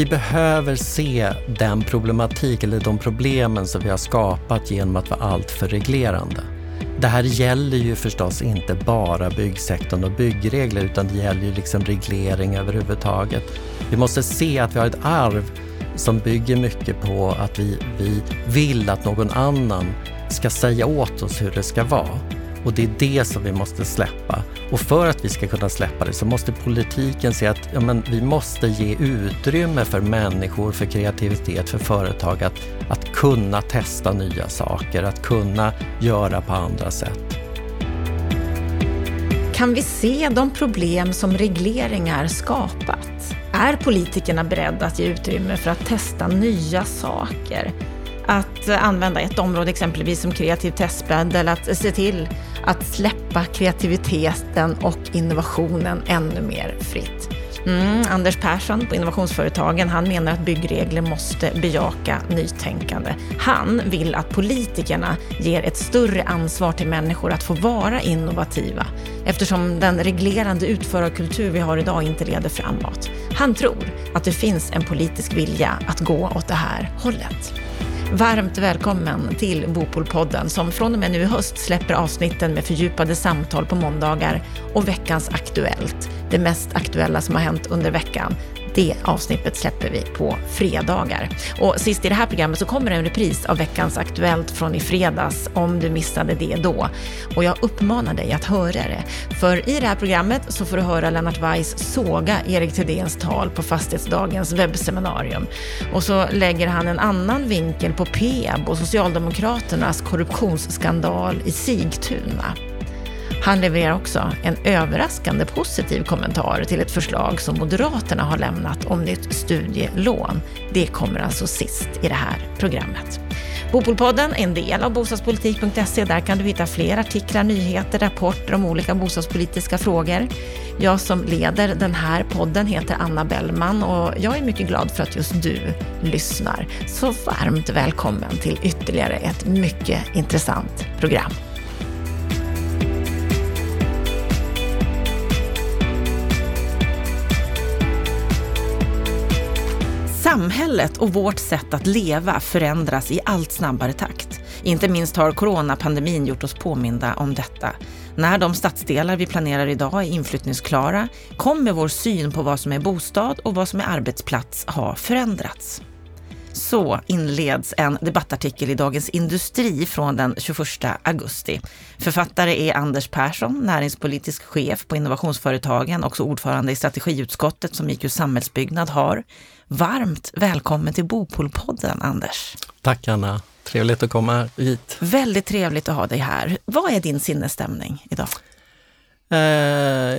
vi behöver se den problematik eller de problemen som vi har skapat genom att vara alltför reglerande. Det här gäller ju förstås inte bara byggsektorn och byggregler utan det gäller ju liksom reglering överhuvudtaget. Vi måste se att vi har ett arv som bygger mycket på att vi, vi vill att någon annan ska säga åt oss hur det ska vara. Och det är det som vi måste släppa. Och för att vi ska kunna släppa det så måste politiken se att ja, men vi måste ge utrymme för människor, för kreativitet, för företag att, att kunna testa nya saker, att kunna göra på andra sätt. Kan vi se de problem som regleringar skapat? Är politikerna beredda att ge utrymme för att testa nya saker? Att använda ett område exempelvis som kreativ testbädd eller att se till att släppa kreativiteten och innovationen ännu mer fritt. Mm, Anders Persson på Innovationsföretagen, han menar att byggregler måste bejaka nytänkande. Han vill att politikerna ger ett större ansvar till människor att få vara innovativa eftersom den reglerande utförarkultur vi har idag inte leder framåt. Han tror att det finns en politisk vilja att gå åt det här hållet. Varmt välkommen till Bopolpodden som från och med nu i höst släpper avsnitten med fördjupade samtal på måndagar och veckans Aktuellt, det mest aktuella som har hänt under veckan. Det avsnittet släpper vi på fredagar. Och sist i det här programmet så kommer en repris av veckans Aktuellt från i fredags, om du missade det då. Och jag uppmanar dig att höra det. För i det här programmet så får du höra Lennart Weiss såga Erik Thedéens tal på Fastighetsdagens webbseminarium. Och så lägger han en annan vinkel på Peab och Socialdemokraternas korruptionsskandal i Sigtuna. Han levererar också en överraskande positiv kommentar till ett förslag som Moderaterna har lämnat om nytt studielån. Det kommer alltså sist i det här programmet. Bopolpodden är en del av bostadspolitik.se. Där kan du hitta fler artiklar, nyheter, rapporter om olika bostadspolitiska frågor. Jag som leder den här podden heter Anna Bellman och jag är mycket glad för att just du lyssnar. Så varmt välkommen till ytterligare ett mycket intressant program. Samhället och vårt sätt att leva förändras i allt snabbare takt. Inte minst har coronapandemin gjort oss påminda om detta. När de stadsdelar vi planerar idag är inflyttningsklara kommer vår syn på vad som är bostad och vad som är arbetsplats ha förändrats. Så inleds en debattartikel i Dagens Industri från den 21 augusti. Författare är Anders Persson, näringspolitisk chef på Innovationsföretagen, också ordförande i strategiutskottet som IQ Samhällsbyggnad har. Varmt välkommen till Bopolpodden, Anders. Tack Anna, trevligt att komma hit. Väldigt trevligt att ha dig här. Vad är din sinnesstämning idag? Eh,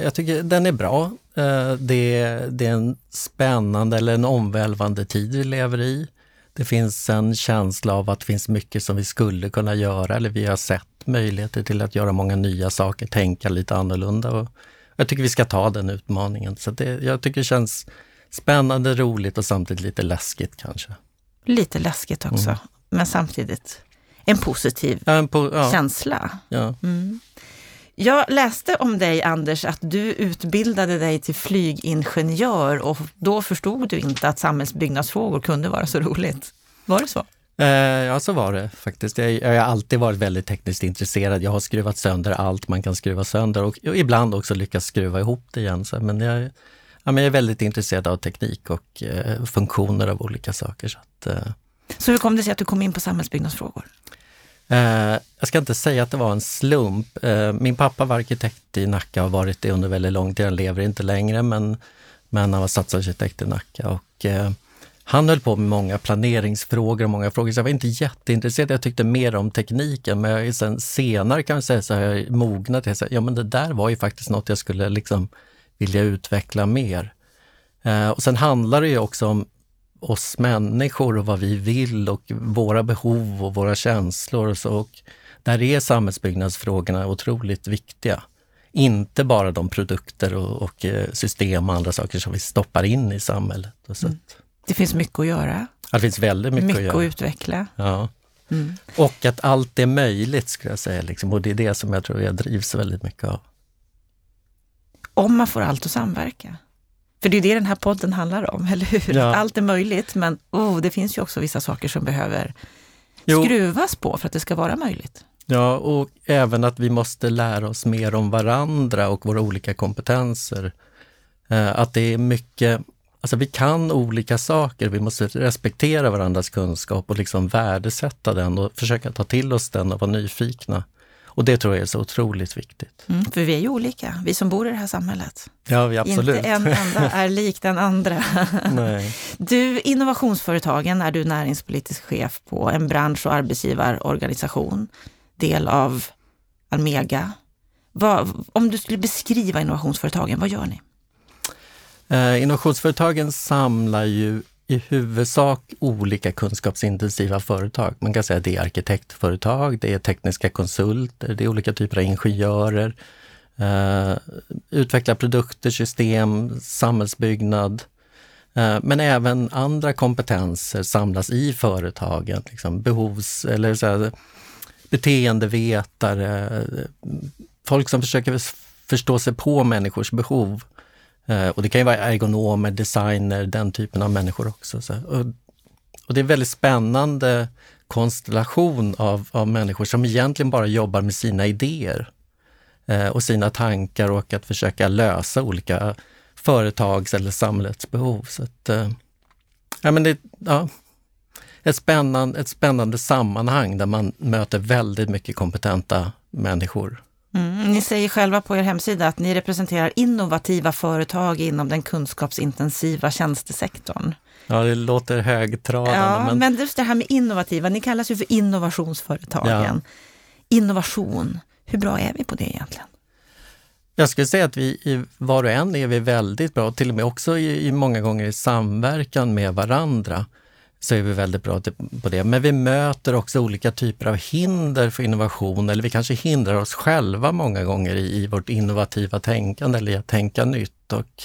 jag tycker den är bra. Eh, det, det, är en spännande eller en omvälvande tid vi lever i. Det finns en känsla av att det finns mycket som vi skulle kunna göra eller vi har sett möjligheter till att göra många nya saker, tänka lite annorlunda. Och jag tycker vi ska ta den utmaningen. Så det, jag tycker det känns spännande, roligt och samtidigt lite läskigt kanske. Lite läskigt också, mm. men samtidigt en positiv ja, en po ja. känsla. Ja. Mm. Jag läste om dig Anders att du utbildade dig till flygingenjör och då förstod du inte att samhällsbyggnadsfrågor kunde vara så roligt. Var det så? Eh, ja, så var det faktiskt. Jag, jag, har alltid varit väldigt tekniskt intresserad. Jag har skruvat sönder allt man kan skruva sönder och, och ibland också lyckats skruva ihop det igen. Så, men, jag, ja, men jag är väldigt intresserad av teknik och eh, funktioner av olika saker. Så, att, eh. så hur kom det sig att du kom in på samhällsbyggnadsfrågor? Eh, jag ska inte säga att det var en slump. Eh, min pappa var arkitekt i Nacka och har varit det under väldigt lång tid. Han lever inte längre men, men han var stadsarkitekt i Nacka. Och, eh, han höll på med många planeringsfrågor och många frågor, så jag var inte jätteintresserad. Jag tyckte mer om tekniken, men jag, sen, senare kan man säga så har jag mognat. Jag säga, ja men det där var ju faktiskt något jag skulle liksom vilja utveckla mer. Eh, och sen handlar det ju också om oss människor och vad vi vill och våra behov och våra känslor. Och, så. och där är samhällsbyggnadsfrågorna otroligt viktiga. Inte bara de produkter och, och eh, system och andra saker som vi stoppar in i samhället. Mm. Det finns mycket att göra. Det finns väldigt mycket, mycket att göra. att utveckla. Ja. Mm. Och att allt är möjligt skulle jag säga. Liksom. Och det är det som jag tror jag drivs väldigt mycket av. Om man får allt att samverka. För det är det den här podden handlar om, eller hur? Ja. Allt är möjligt, men oh, det finns ju också vissa saker som behöver Jo. skruvas på för att det ska vara möjligt. Ja, och även att vi måste lära oss mer om varandra och våra olika kompetenser. Eh, Att det är mycket, alltså vi kan olika saker, vi måste respektera varandras kunskap och liksom värdesätta den och försöka ta till oss den och vara nyfikna. Och det tror jag är så otroligt viktigt. Mm, för vi är ju olika, vi som bor i det här samhället. Ja, vi absolut. Inte en enda är lik den andra. Nej. Du, innovationsföretagen är du näringspolitisk chef på en bransch och arbetsgivarorganisation, del av Almega. Vad, om du skulle beskriva innovationsföretagen, vad gör ni? Eh, Innovationsföretagen samlar ju i huvudsak olika kunskapsintensiva företag. Man kan säga att det är arkitektföretag, det är tekniska konsulter, det är olika typer av ingenjörer, eh, Uh, utveckla produkter, system, samhällsbyggnad. Uh, men även andra kompetenser samlas i företagen, liksom behovs eller så här, beteendevetare, eh, folk som försöker förstå sig på människors behov. Eh, och det kan ju vara ergonomer, designer, den typen av människor också. Så, och, och det är en väldigt spännande konstellation av, av människor som egentligen bara jobbar med sina idéer eh, och sina tankar och att försöka lösa olika företags eller samhällets behov. Så att, eh, ja, men det, ja, ett, spännande, ett spännande sammanhang där man möter väldigt mycket kompetenta människor. Mm, ni säger själva på er hemsida att ni representerar innovativa företag inom den kunskapsintensiva tjänstesektorn. Ja, det låter högtravande. Ja, men... men just det här med innovativa, ni kallas ju för innovationsföretagen. Innovation, hur bra är vi på det egentligen? Jag skulle säga att vi i var och en är vi väldigt bra, till och med också i, i många gånger i samverkan med varandra så är vi väldigt bra på det. Men vi möter också olika typer av hinder för innovation eller vi kanske hindrar oss själva många gånger i, i vårt innovativa tänkande eller i att tänka nytt. Och,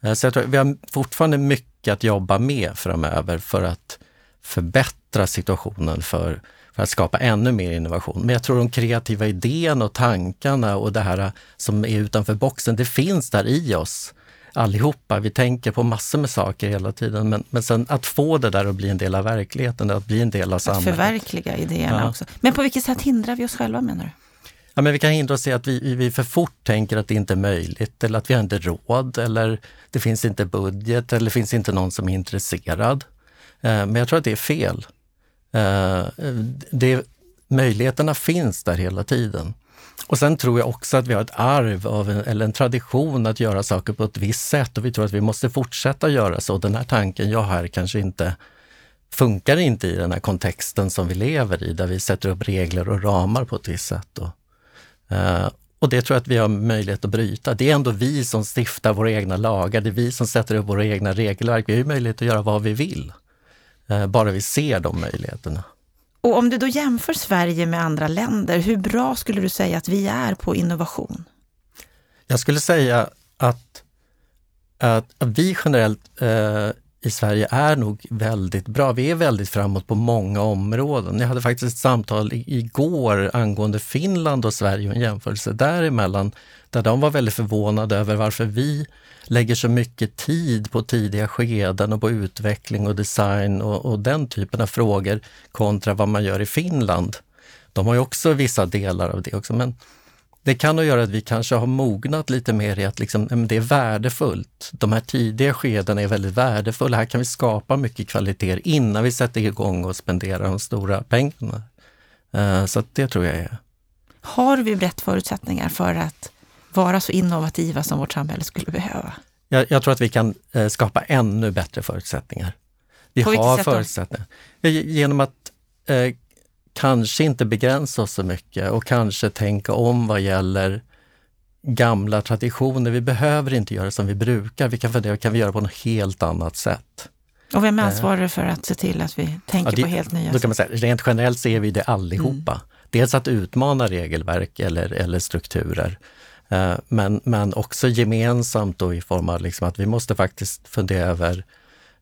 eh, så jag tror vi har fortfarande mycket att jobba med framöver för att förbättra situationen för, för att skapa ännu mer innovation. Men jag tror de kreativa idéerna och tankarna och det här som är utanför boxen, det finns där i oss allihopa. Vi tänker på massor med saker hela tiden, men, men sen att få det där att bli en del av verkligheten, att bli en del av samhället. Att förverkliga idéerna Ja. också. Men på vilket sätt hindrar vi oss själva menar du? Ja, men vi kan hindra oss i att vi, vi för fort tänker att det inte är möjligt eller att vi har inte råd eller det finns inte budget eller det finns inte någon som är intresserad. Eh, Men jag tror att det är fel. Eh, Det, möjligheterna finns där hela tiden. Och sen tror jag också att vi har ett arv av en, eller en tradition att göra saker på ett visst sätt och vi tror att vi måste fortsätta göra så. Den här tanken jag har kanske inte funkar inte i den här kontexten som vi lever i, där vi sätter upp regler och ramar på ett visst sätt. Och, eh, och det tror jag att vi har möjlighet att bryta. Det är ändå vi som stiftar våra egna lagar, det är vi som sätter upp våra egna regelverk. Vi har ju möjlighet att göra vad vi vill, eh, bara vi ser de möjligheterna. Och om du då jämför Sverige med andra länder, hur bra skulle du säga att vi är på innovation? Jag skulle säga att, att vi generellt eh, i Sverige är nog väldigt bra. Vi är väldigt framåt på många områden. Jag hade faktiskt ett samtal igår angående Finland och Sverige och en jämförelse däremellan, där de var väldigt förvånade över varför vi lägger så mycket tid på tidiga skeden och på utveckling och design och, och den typen av frågor kontra vad man gör i Finland. De har ju också vissa delar av det också, men det kan nog göra att vi kanske har mognat lite mer i att liksom, det är värdefullt. De här tidiga skedena är väldigt värdefulla. Här kan vi skapa mycket kvalitet innan vi sätter igång och spenderar de stora pengarna. Eh, så att det tror jag är. Har vi rätt förutsättningar för att vara så innovativa som vårt samhälle skulle behöva? Jag, jag tror att vi kan eh, skapa ännu bättre förutsättningar. Vi På har sätt då? förutsättningar. Ja, ge- Genom att eh, kanske inte begränsa oss så mycket och kanske tänka om vad gäller gamla traditioner. Vi behöver inte göra som vi brukar. Vi kan fundera, kan vi göra på något helt annat sätt? Och vem är Eh. ansvarig för att se till att vi tänker Ja, det- på helt nya Då kan man säga, rent generellt ser vi det allihopa. Mm. Dels att utmana regelverk eller, eller strukturer, eh, Eh, men, men också gemensamt då i form av liksom att vi måste faktiskt fundera över,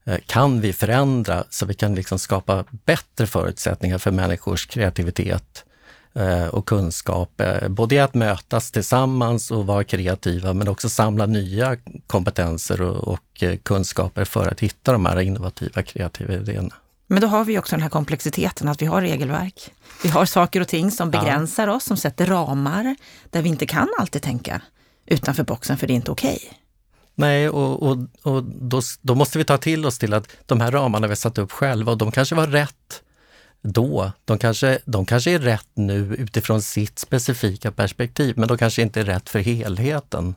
eh, kan vi förändra så vi kan liksom skapa bättre förutsättningar för människors kreativitet eh, och kunskap, både i att mötas tillsammans och vara kreativa, men också samla nya kompetenser och, och kunskaper för att hitta de här innovativa, kreativa idéerna. Men då har vi också den här komplexiteten att vi har regelverk. Vi har saker och ting som begränsar oss, som sätter ramar, där vi inte kan alltid tänka utanför boxen för det är inte okej. Okay. Nej, och, och, och då, då, måste vi ta till oss till att de här ramarna vi satt upp själva, och de kanske var rätt då. De kanske, de kanske är rätt nu utifrån sitt specifika perspektiv, men de kanske inte är rätt för helheten.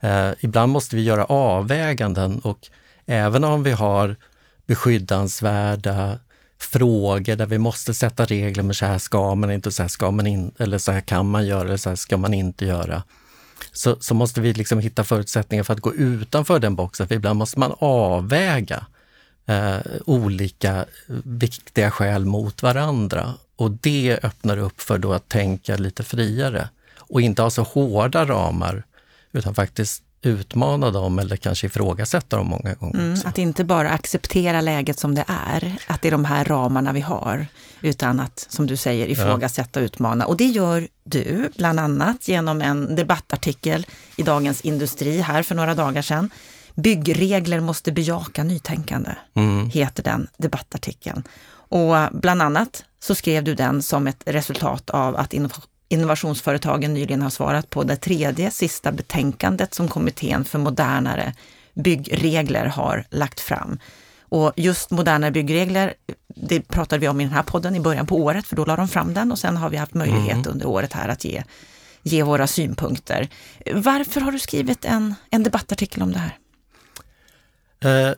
Eh, ibland måste vi göra avväganden och även om vi har beskyddansvärda frågor där vi måste sätta regler, men så här ska man inte, så här ska man inte, eller så här kan man göra, eller så här ska man inte göra. Så, så måste vi liksom hitta förutsättningar för att gå utanför den boxen, för ibland måste man avväga eh, olika viktiga skäl mot varandra. Och det öppnar upp för då att tänka lite friare och inte ha så hårda ramar, utan faktiskt utmana dem eller kanske ifrågasätta dem många gånger. Mm, att inte bara acceptera läget som det är, att det är de här ramarna vi har, utan att, som du säger, ifrågasätta och utmana. Och det gör du, bland annat genom en debattartikel i Dagens Industri här för några dagar sedan. Byggregler måste bejaka nytänkande, mm. heter den debattartikeln. Och bland annat så skrev du den som ett resultat av att innovationsföretagen nyligen har svarat på det tredje sista betänkandet som Kommittén för modernare byggregler har lagt fram. Och just modernare byggregler, det pratade vi om i den här podden i början på året, för då la de fram den och sen har vi haft möjlighet mm. under året här att ge, ge våra synpunkter. Varför har du skrivit en, en debattartikel om det här? Uh,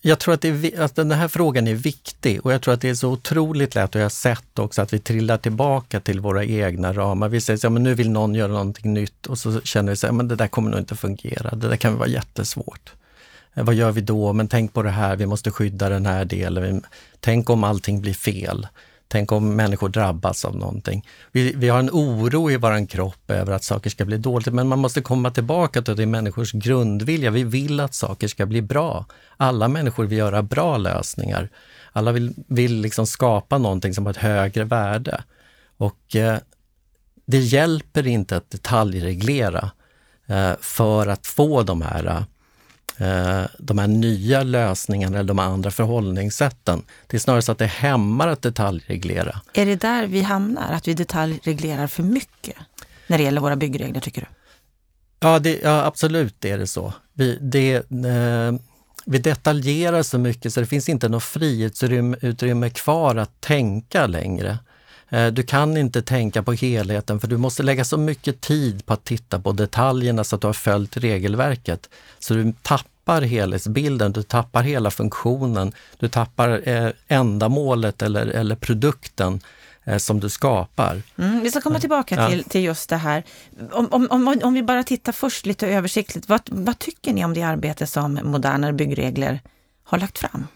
jag tror att, är, att, den här frågan är viktig och jag tror att det är så otroligt lätt och jag har sett också att vi trillar tillbaka till våra egna ramar. Vi säger så här, men nu vill någon göra någonting nytt och så känner vi så, men det där kommer nog inte fungera. Det där kan vara jättesvårt. Eh, vad gör vi då? Men tänk på det här, vi måste skydda den här delen. Tänk om allting blir fel. Tänk om människor drabbas av någonting. Vi, vi har en oro i vår kropp över att saker ska bli dåligt, men man måste komma tillbaka till det människors grundvilja. Vi vill att saker ska bli bra. Alla människor vill göra bra lösningar. Alla vill, vill liksom skapa någonting som har ett högre värde. Och eh, det hjälper inte att detaljreglera eh, för att få de här Eh, de här nya lösningarna eller de andra förhållningssätten. Det är snarare så att det hämmar att detaljreglera. Är det där vi hamnar, att vi detaljreglerar för mycket när det gäller våra byggregler, tycker du? Ja, det, ja absolut är det så. Vi, det, eh, vi detaljerar så mycket så det finns inte något frihetsutrymme kvar att tänka längre. Eh, du kan inte tänka på helheten för du måste lägga så mycket tid på att titta på detaljerna så att du har följt regelverket. Så du tappar helhetsbilden, du tappar hela funktionen, du tappar eh, ändamålet eller, eller produkten eh, som du skapar. Mm, vi ska komma tillbaka ja. till, till just det här. Om, om, om, om vi bara tittar först lite översiktligt, vad, vad tycker ni om det arbete som Modernare byggregler har lagt fram?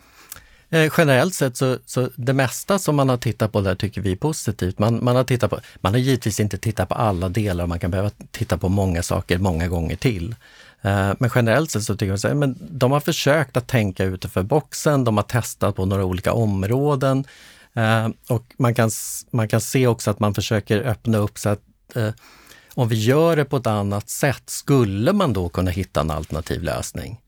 Eh, generellt sett så, så det mesta som man har tittat på där tycker vi är positivt. Man, man, har tittat på, man har givetvis inte tittat på alla delar, och man kan behöva titta på många saker många gånger till. Eh, men generellt sett så tycker jag att de har försökt att tänka utanför boxen, de har testat på några olika områden eh, och man kan, man kan se också att man försöker öppna upp så att eh, om vi gör det på ett annat sätt, skulle man då kunna hitta en alternativ lösning?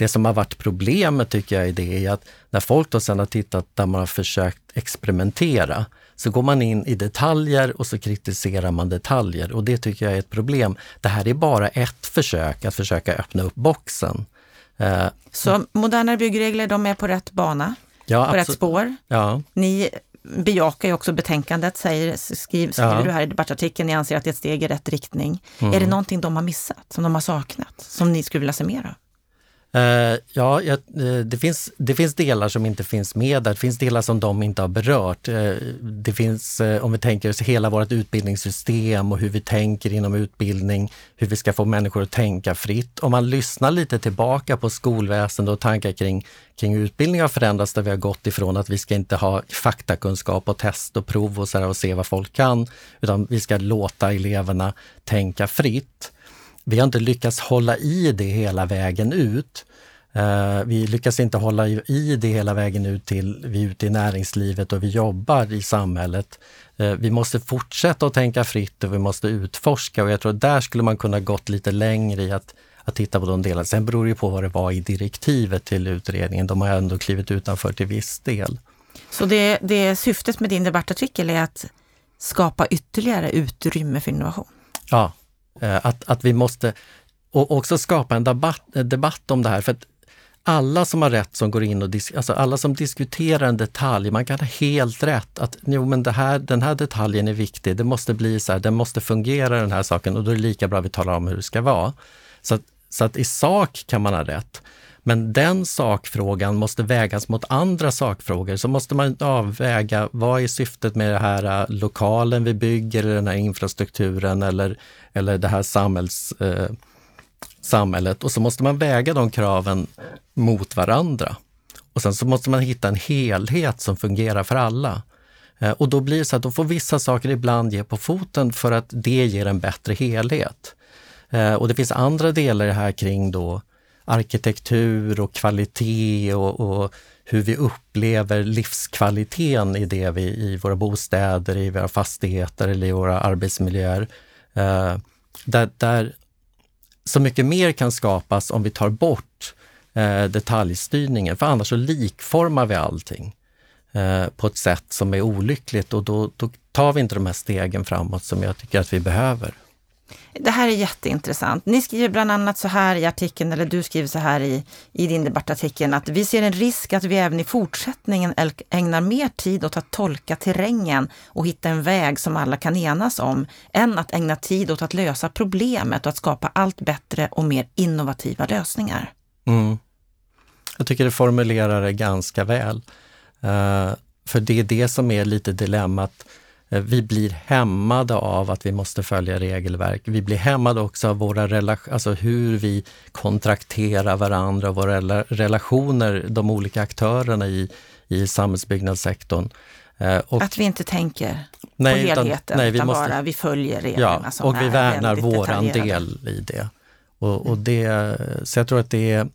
Det som har varit problemet tycker jag i det är att när folk då sen har tittat där man har försökt experimentera, så går man in i detaljer och så kritiserar man detaljer och det tycker jag är ett problem. Det här är bara ett försök att försöka öppna upp boxen. Eh, så modernare byggregler, de är på rätt bana, ja, på rätt spår. Ja. Ni bejakar ju också betänkandet, säger, skriv, skriver ja. du här i debattartikeln, ni anser att det är ett steg i rätt riktning. Mm. Är det någonting de har missat, som de har saknat, som ni skulle vilja se mer av? Uh, ja, uh, det, finns, det finns delar som inte finns med där. Det finns delar som de inte har berört. Uh, det finns, om vi tänker oss hela vårt utbildningssystem och hur vi tänker inom utbildning, hur vi ska få människor att tänka fritt. Om man lyssnar lite tillbaka på skolväsendet och tankar kring, kring utbildning har förändrats där vi har gått ifrån att vi ska inte ha faktakunskap och test och prov och, så och se vad folk kan, utan vi ska låta eleverna tänka fritt. Vi har inte lyckats hålla i det hela vägen ut. Eh, vi lyckas inte hålla i det hela vägen ut till vi är ute i näringslivet och vi jobbar i samhället. Eh, vi måste fortsätta att tänka fritt och vi måste utforska och jag tror där skulle man kunna gått lite längre i att, att titta på de delarna. Sen beror det på vad det var i direktivet till utredningen. De har ändå klivit utanför till viss del. Så det, det syftet med din debattartikel är att skapa ytterligare utrymme för innovation? Ja, Eh, att, att vi måste och också skapa en debatt, eh, debatt om det här. För att alla som har rätt som går in och alltså alla som diskuterar en detalj, man kan ha helt rätt att jo, men det här, den här detaljen är viktig, det måste bli så här, den måste fungera den här saken och då är det lika bra att vi talar om hur det ska vara. Så att, så att i sak kan man ha rätt. Men den sakfrågan måste vägas mot andra sakfrågor. Så måste man avväga vad är syftet med den här äh, lokalen vi bygger, eller den här infrastrukturen eller, eller det här samhälls, eh, samhället. Och så måste man väga de kraven mot varandra. Och sen så måste man hitta en helhet som fungerar för alla. Eh, och då blir det så att då får vissa saker ibland ge på foten för att det ger en bättre helhet. Eh, och det finns andra delar här kring då arkitektur och kvalitet och, och, hur vi upplever livskvaliteten i det vi, i våra bostäder, i våra fastigheter eller i våra arbetsmiljöer. Eh, där, där så mycket mer kan skapas om vi tar bort eh, detaljstyrningen, för annars så likformar vi allting eh, på ett sätt som är olyckligt och då, då tar vi inte de här stegen framåt som jag tycker att vi behöver. Det här är jätteintressant. Ni skriver bland annat så här i artikeln, eller du skriver så här i, i din debattartikel, att vi ser en risk att vi även i fortsättningen ägnar mer tid åt att tolka terrängen och hitta en väg som alla kan enas om, än att ägna tid åt att lösa problemet och att skapa allt bättre och mer innovativa lösningar. Mm. Jag tycker det formulerar det ganska väl. Uh, för det är det som är lite dilemmat vi blir hämmade av att vi måste följa regelverk. Vi blir hämmade också av våra alltså hur vi kontrakterar varandra, våra relationer, de olika aktörerna i, i samhällsbyggnadssektorn. Eh, och, att vi inte tänker nej, på helheten, utan, nej, vi utan måste, bara vi följer reglerna ja, som och vi värnar våran del i det. Och, och det. Så jag tror att det är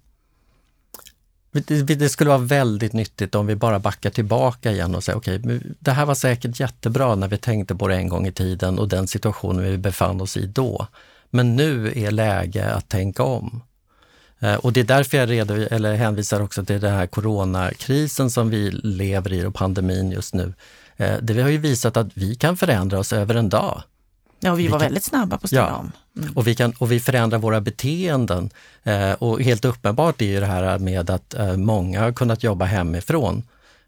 det skulle vara väldigt nyttigt om vi bara backar tillbaka igen och säger okej, okay, det här var säkert jättebra när vi tänkte på det en gång i tiden och den situationen vi befann oss i då. Men nu är läge att tänka om. Eh, och det är därför jag redo, eller hänvisar också till den här coronakrisen som vi lever i och pandemin just nu. Eh, det har ju visat att vi kan förändra oss över en dag. Ja, vi, vi var kan, väldigt snabba på att ställa ja, om. Mm. Och, vi kan, och vi förändrar våra beteenden. Eh, och helt uppenbart är ju det här med att eh, många har kunnat jobba hemifrån.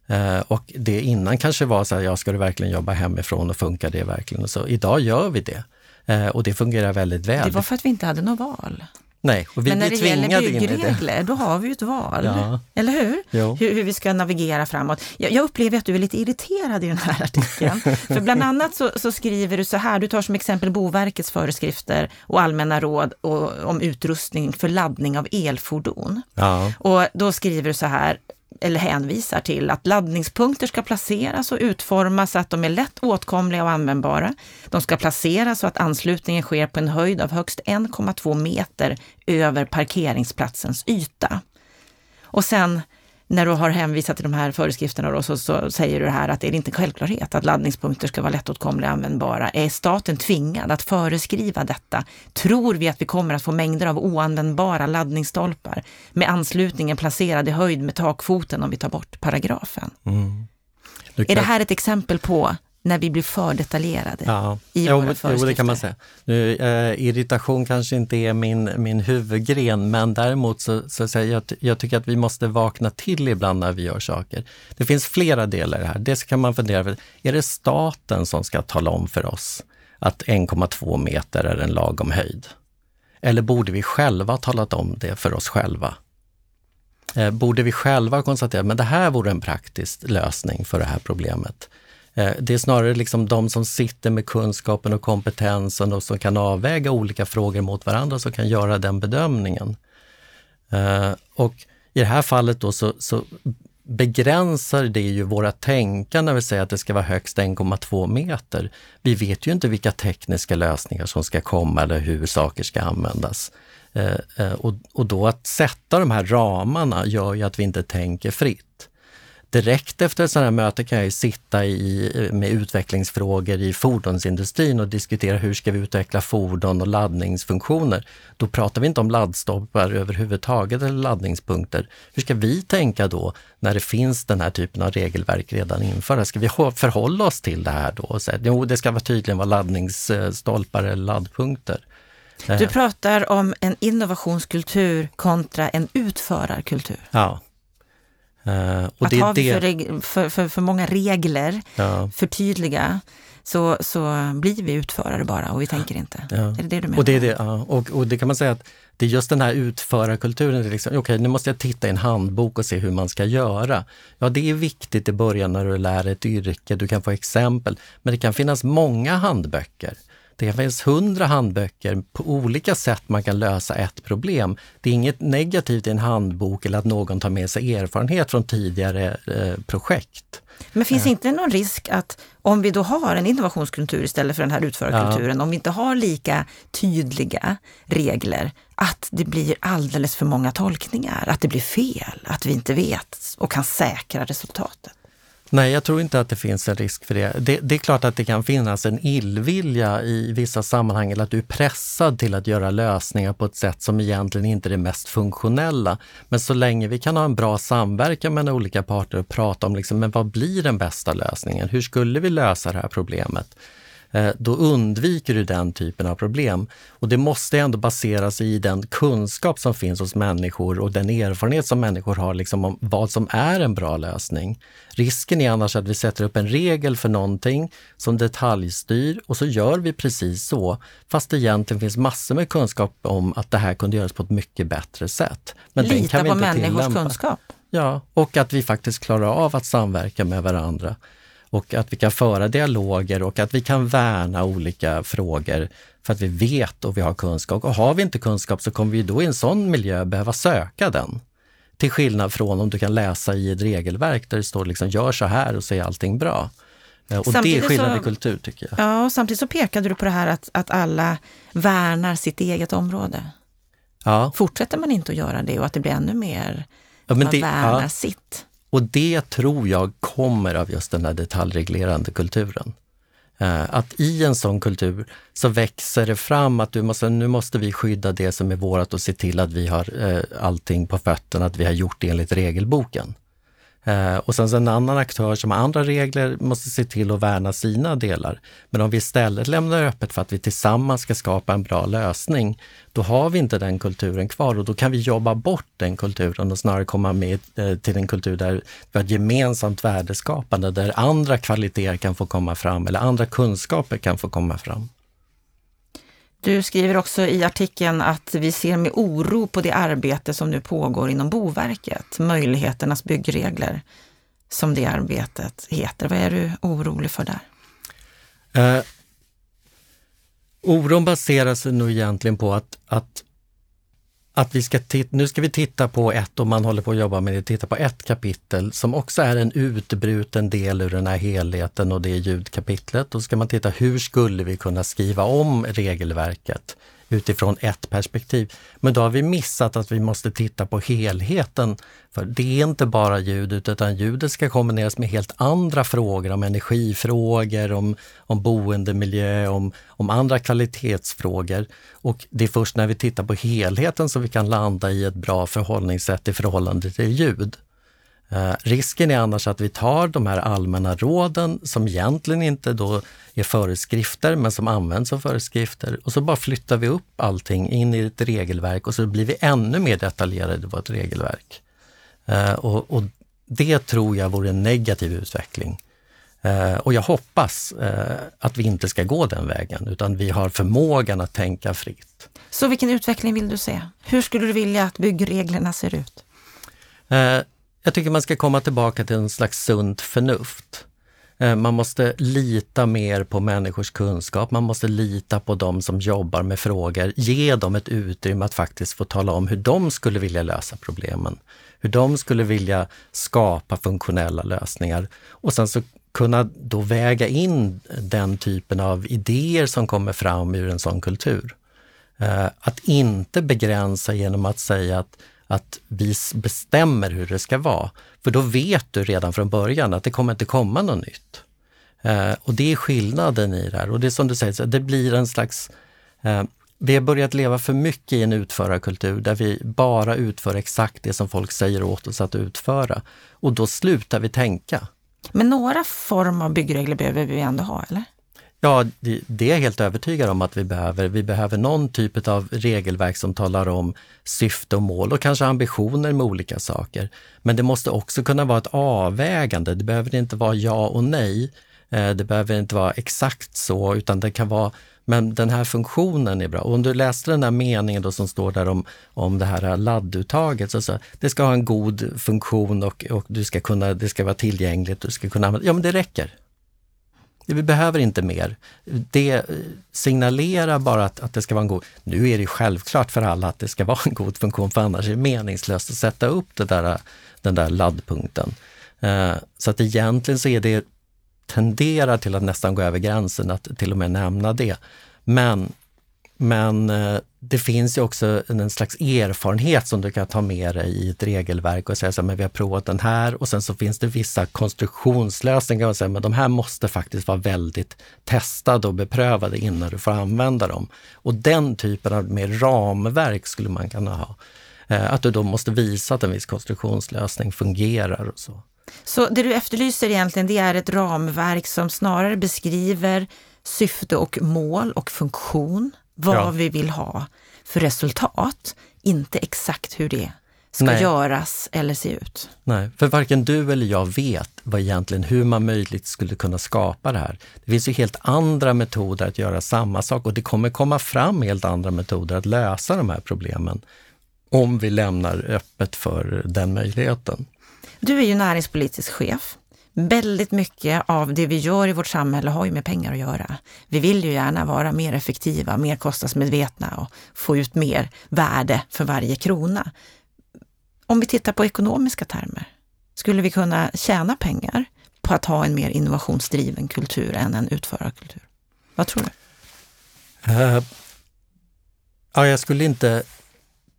Eh, och det innan kanske var så här, ja, ska du verkligen jobba hemifrån och funkar det verkligen? Och så, idag gör vi det. Eh, och det fungerar väldigt väl. Det var för att vi inte hade något val. Nej, och vi Men när det gäller byggregler, då har vi ju ett val. Ja. Eller hur? hur? hur? vi ska navigera framåt. Jag, jag, upplever att du är lite irriterad i den här artikeln. För bland annat så, så, skriver du så här, du tar som exempel Boverkets föreskrifter och allmänna råd och, om utrustning för laddning av elfordon. Ja. Och då skriver du så här, eller hänvisar till att laddningspunkter ska placeras och utformas så att de är lätt åtkomliga och användbara. De ska placeras så att anslutningen sker på en höjd av högst 1,2 meter över parkeringsplatsens yta. Och sen när du har hänvisat till de här föreskrifterna då, så, så säger du det här att är det inte självklarhet att laddningspunkter ska vara lättåtkomliga och användbara? Är staten tvingad att föreskriva detta? Tror vi att vi kommer att få mängder av oanvändbara laddningsstolpar med anslutningen placerad i höjd med takfoten om vi tar bort paragrafen? Mm. Kan... Är det här ett exempel på när vi blir för detaljerade ja. i jo, våra föreskrifter. Jo, det kan man säga. Nu, eh, irritation kanske inte är min, min huvudgren, men däremot så, så, så jag, jag tycker att vi måste vakna till ibland när vi gör saker. Det finns flera delar här. Dels kan man fundera över, är det staten som ska tala om för oss att 1,2 meter är en lagom höjd? Eller borde vi själva ha talat om det för oss själva? Eh, borde vi själva konstatera, men det här vore en praktisk lösning för det här problemet. Eh, det är snarare liksom de som sitter med kunskapen och kompetensen och som kan avväga olika frågor mot varandra som kan göra den bedömningen. Eh, och i det här fallet då så, så begränsar det ju våra tänkande när vi säger att det ska vara högst 1,2 meter. Vi vet ju inte vilka tekniska lösningar som ska komma eller hur saker ska användas. Eh, och, och då att sätta de här ramarna gör ju att vi inte tänker fritt direkt efter ett sådant här möte kan jag sitta i, med utvecklingsfrågor i fordonsindustrin och diskutera hur ska vi utveckla fordon och laddningsfunktioner. Då pratar vi inte om laddstolpar överhuvudtaget eller laddningspunkter. Hur ska vi tänka då när det finns den här typen av regelverk redan införda? Ska vi förhålla oss till det här då och säga jo, det ska tydligen vara laddningsstolpar eller laddpunkter? Du pratar om en innovationskultur kontra en utförarkultur. Ja. Uh, och att det, har vi för, för, för, för många regler, ja. för tydliga, så, så blir vi utförare bara och vi tänker inte. Ja. Är det det du menar? Och det, är det, ja. och, och det kan man säga att det är just den här utförarkulturen. Liksom, Okej, okay, nu måste jag titta i en handbok och se hur man ska göra. Ja, det är viktigt i början när du lär ett yrke. Du kan få exempel. Men det kan finnas många handböcker. Det finns hundra handböcker på olika sätt man kan lösa ett problem. Det är inget negativt i en handbok eller att någon tar med sig erfarenhet från tidigare eh, projekt. Men finns eh. inte någon risk att om vi då har en innovationskultur istället för den här utförarkulturen, ja. om vi inte har lika tydliga regler, att det blir alldeles för många tolkningar, att det blir fel, att vi inte vet och kan säkra resultatet? Nej, jag tror inte att det finns en risk för det. det. det. är klart att det kan finnas en illvilja i vissa sammanhang, eller att du är pressad till att göra lösningar på ett sätt som egentligen inte är det mest funktionella. Men så länge vi kan ha en bra samverkan mellan olika parter och prata om liksom, men vad blir den bästa lösningen? Hur skulle vi lösa det här problemet? Eh, då undviker du den typen av problem. Och det måste ändå baseras i den kunskap som finns hos människor och den erfarenhet som människor har liksom om vad som är en bra lösning. Risken är annars att vi sätter upp en regel för någonting som detaljstyr och så gör vi precis så, fast det egentligen finns massor med kunskap om att det här kunde göras på ett mycket bättre sätt. Men Lita på människors tillämpa. kunskap? Ja, och att vi faktiskt klarar av att samverka med varandra och att vi kan föra dialoger och att vi kan värna olika frågor för att vi vet och vi har kunskap. Och har vi inte kunskap så kommer vi då i en sån miljö behöva söka den. Till skillnad från om du kan läsa i ett regelverk där det står liksom gör så här och så är allting bra. Eh, och samtidigt det är skillnad i kultur tycker jag. Ja, och samtidigt så pekade du på det här att, att alla värnar sitt eget område. Ja. Fortsätter man inte att göra det och att det blir ännu mer, ja, man det, värnar ja. sitt? Och det tror jag kommer av just den här detaljreglerande kulturen. Eh, att i en sån kultur så växer det fram att du måste, nu måste vi skydda det som är vårt och se till att vi har eh, allting på fötterna, att vi har gjort det enligt regelboken. Eh, och sen så en annan aktör som har andra regler måste se till att värna sina delar. Men om vi istället lämnar öppet för att vi tillsammans ska skapa en bra lösning, då har vi inte den kulturen kvar och då kan vi jobba bort den kulturen och snarare komma med eh, till en kultur där vi har ett gemensamt värdeskapande, där andra kvaliteter kan få komma fram eller andra kunskaper kan få komma fram. Du skriver också i artikeln att vi ser med oro på det arbete som nu pågår inom Boverket, möjligheternas byggregler, som det arbetet heter. Vad är du orolig för där? Eh, oron baserar sig nog egentligen på att, att att vi ska nu ska vi titta på ett, om man håller på att jobba med det, titta på ett kapitel som också är en utbruten del ur den här helheten och det är ljudkapitlet. Då ska man titta hur skulle vi kunna skriva om regelverket utifrån ett perspektiv. Men då har vi missat att vi måste titta på helheten. För det är inte bara ljudet, utan ljudet ska kombineras med helt andra frågor om energifrågor, om, om boendemiljö, om, om andra kvalitetsfrågor. Och det är först när vi tittar på helheten som vi kan landa i ett bra förhållningssätt i förhållande till ljud. Eh, risken är annars att vi tar de här allmänna råden som egentligen inte då är föreskrifter men som används som föreskrifter och så bara flyttar vi upp allting in i ett regelverk och så blir vi ännu mer detaljerade i vårt regelverk. Eh, och, och, det tror jag vore en negativ utveckling. Eh, och jag hoppas att vi inte ska gå den vägen utan vi har förmågan att tänka fritt. Så vilken utveckling vill du se? Hur skulle du vilja att byggreglerna ser ut? Jag tycker man ska komma tillbaka till en slags sunt förnuft. Eh, man måste lita mer på människors kunskap, man måste lita på de som jobbar med frågor, ge dem ett utrymme att faktiskt få tala om hur de skulle vilja lösa problemen. Hur de skulle vilja skapa funktionella lösningar. Och sen så kunna då väga in den typen av idéer som kommer fram ur en sån kultur. Eh, att inte begränsa genom att säga att, att vi bestämmer hur det ska vara. För då vet du redan från början att det kommer inte komma något nytt. Eh, och det är skillnaden i det här. Och det är som du säger, det blir en slags eh, vi har börjat leva för mycket i en utförarkultur där vi bara utför exakt det som folk säger åt oss att utföra. Och då slutar vi tänka. Men några form av byggregler behöver vi ändå ha, eller? Ja, det, är jag helt övertygad om att vi behöver. Vi behöver någon typ av regelverk som talar om syfte och mål och kanske ambitioner med olika saker. Men det måste också kunna vara ett avvägande. Det behöver inte vara ja och nej. Eh, det behöver inte vara exakt så, utan det kan vara men den här funktionen är bra. Och om du läste den där meningen då som står där om, om det här ladduttaget, så, så det ska ha en god funktion och, och du ska kunna, det ska vara tillgängligt, du ska kunna använda, ja men det räcker. Vi behöver inte mer. Det signalerar bara att, att det ska vara en god... Nu är det självklart för alla att det ska vara en god funktion, för annars är det meningslöst att sätta upp det där, den där laddpunkten. Eh, så att egentligen så är det tenderar till att nästan gå över gränsen att till och med nämna det. Men, men eh, det finns ju också en slags erfarenhet som du kan ta med dig i ett regelverk och säga så här, men vi har provat den här och sen så finns det vissa konstruktionslösningar och säga, men de här måste faktiskt vara väldigt testade och beprövade innan du får använda dem. Och den typen av mer ramverk skulle man kunna ha. Eh, att du då måste visa att en viss konstruktionslösning fungerar och så. Så det du efterlyser egentligen, det är ett ramverk som snarare beskriver syfte och mål och funktion, vad ja. vi vill ha för resultat, inte exakt hur det ska Nej. göras eller se ut. Nej, för varken du eller jag vet vad egentligen hur man möjligt skulle kunna skapa det här. Det finns ju helt andra metoder att göra samma sak och det kommer komma fram helt andra metoder att lösa de här problemen om vi lämnar öppet för den möjligheten. Du är ju näringspolitisk chef. Väldigt mycket av det vi gör i vårt samhälle har ju med pengar att göra. Vi vill ju gärna vara mer effektiva, mer kostnadsmedvetna och få ut mer värde för varje krona. Om vi tittar på ekonomiska termer, skulle vi kunna tjäna pengar på att ha en mer innovationsdriven kultur än en utförarkultur? Vad tror du? Uh, ja, jag skulle inte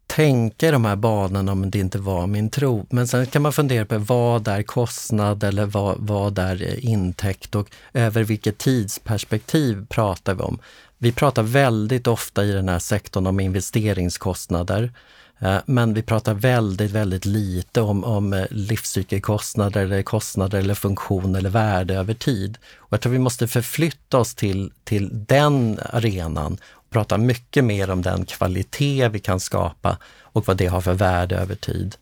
tänka i de här banorna om det inte var min tro. Men sen kan man fundera på vad är kostnad eller vad, vad är eh, intäkt och över vilket tidsperspektiv pratar vi om? Vi pratar väldigt ofta i den här sektorn om investeringskostnader. Eh, men vi pratar väldigt, väldigt lite om, om eh, livscykelkostnader eller kostnader eller funktion eller värde över tid. Och jag tror vi måste förflytta oss till, till den arenan prata mycket mer om den kvalitet vi kan skapa och vad det har för värde över tid.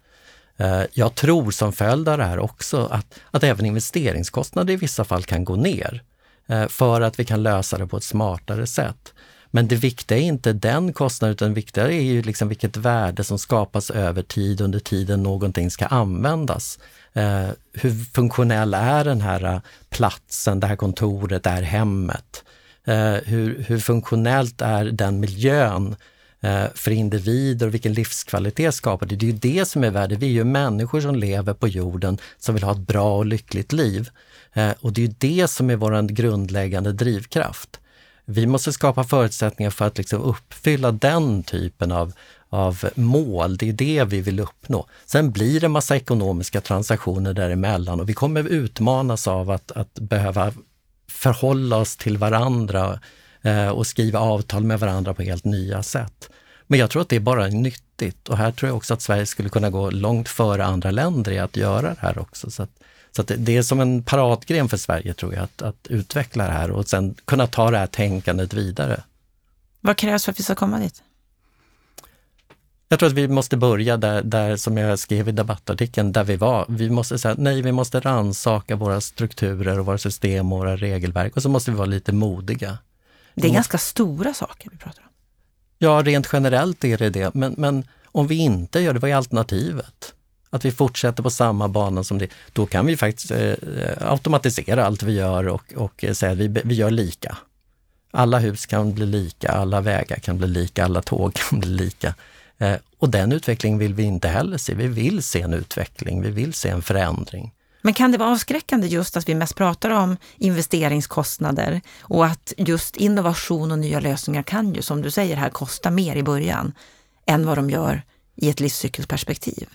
Eh, jag tror som följd av det här också att, att även investeringskostnader i vissa fall kan gå ner eh, för att vi kan lösa det på ett smartare sätt. Men det viktiga är inte den kostnaden, utan det viktiga är ju liksom vilket värde som skapas över tid under tiden någonting ska användas. Eh, hur funktionell är den här eh, platsen, det här kontoret, det här hemmet? Eh, hur, hur funktionellt är den miljön eh, för individer och vilken livskvalitet skapar det? Det är ju det som är värdet. Vi är ju människor som lever på jorden som vill ha ett bra och lyckligt liv. Eh, och det är ju det som är vår grundläggande drivkraft. Vi måste skapa förutsättningar för att liksom uppfylla den typen av, av mål. Det är det vi vill uppnå. Sen blir det massa ekonomiska transaktioner däremellan och vi kommer utmanas av att, att behöva förhålla oss till varandra eh, och skriva avtal med varandra på helt nya sätt. Men jag tror att det är bara nyttigt och här tror jag också att Sverige skulle kunna gå långt före andra länder i att göra det här också. Så, att, så att det är som en paradgren för Sverige tror jag, att, att utveckla det här och sen kunna ta det här tänkandet vidare. Vad krävs för att vi ska komma dit? Jag tror att vi måste börja där, där, som jag skrev i debattartikeln, där vi var. Vi måste säga nej, vi måste ransaka våra strukturer och våra system och våra regelverk och så måste vi vara lite modiga. Det är ganska stora saker vi pratar om. Ja, rent generellt är det det, men, men om vi inte gör det, vad är alternativet? Att vi fortsätter på samma bana som det, då kan vi faktiskt eh, automatisera allt vi gör och, och säga att vi, vi gör lika. Alla hus kan bli lika, alla vägar kan bli lika, alla tåg kan bli lika. Eh, och den utvecklingen vill vi inte heller se. Vi vill se en utveckling, vi vill se en förändring. Men kan det vara avskräckande just att vi mest pratar om investeringskostnader och att just innovation och nya lösningar kan ju, som du säger här, kosta mer i början än vad de gör i ett livscykelperspektiv?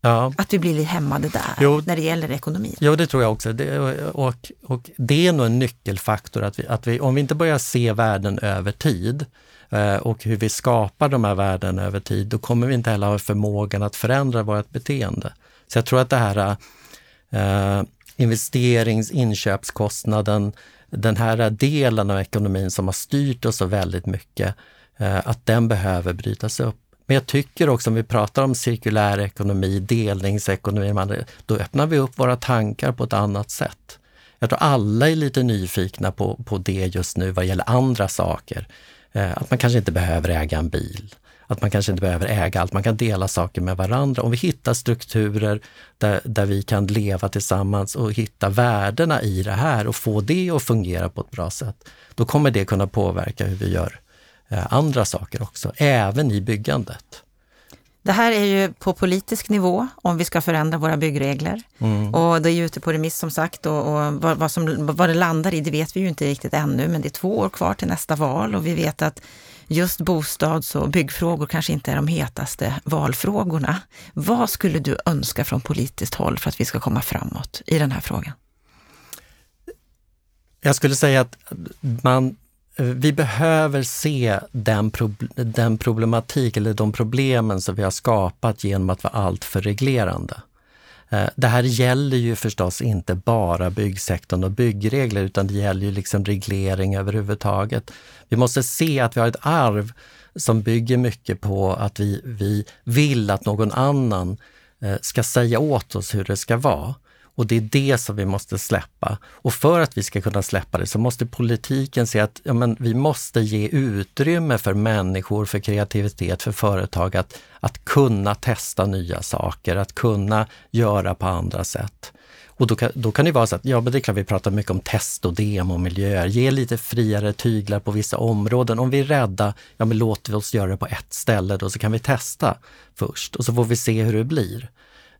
Ja. Att vi blir lite hämmade där jo, när det gäller ekonomin. Jo, det tror jag också. Det, och, och det är nog en nyckelfaktor att vi, att vi, om vi inte börjar se värden över tid Eh, och hur vi skapar de här värdena över tid, då kommer vi inte heller ha förmågan att förändra vårt beteende. Så jag tror att det här eh, investerings inköpskostnaden, den här delen av ekonomin som har styrt oss så väldigt mycket, eh, att den behöver brytas upp. Men jag tycker också om vi pratar om cirkulär ekonomi, delningsekonomi, då öppnar vi upp våra tankar på ett annat sätt. Jag tror alla är lite nyfikna på, på det just nu vad gäller andra saker. Eh, att man kanske inte behöver äga en bil. Att man kanske inte behöver äga allt, man kan dela saker med varandra. Om vi hittar strukturer där, där vi kan leva tillsammans och hitta värdena i det här och få det att fungera på ett bra sätt, då kommer det kunna påverka hur vi gör eh, andra saker också, även i byggandet. Det här är ju på politisk nivå om vi ska förändra våra byggregler. Mm. Och det är ju ute på remiss som sagt och, och vad, vad, som, vad det landar i det vet vi ju inte riktigt ännu men det är två år kvar till nästa val och vi vet att just bostads och byggfrågor kanske inte är de hetaste valfrågorna. Vad skulle du önska från politiskt håll för att vi ska komma framåt i den här frågan? Jag skulle säga att man Eh, vi behöver se den, den problematik eller de problemen som vi har skapat genom att vara alltför reglerande. Eh, det här gäller ju förstås inte bara byggsektorn och byggregler utan det gäller ju liksom reglering överhuvudtaget. Vi måste se att vi har ett arv som bygger mycket på att vi, vi vill att någon annan eh, ska säga åt oss hur det ska vara. Och det är det som vi måste släppa. Och för att vi ska kunna släppa det så måste politiken se att ja, men vi måste ge utrymme för människor, för kreativitet, för företag att, att kunna testa nya saker, att kunna göra på andra sätt. Och då kan, då kan det vara så att, ja men det är klart vi pratar mycket om test och demomiljöer. Ge lite friare tyglar på vissa områden. Om vi är rädda, ja men låt oss göra det på ett ställe då så kan vi testa först och så får vi se hur det blir.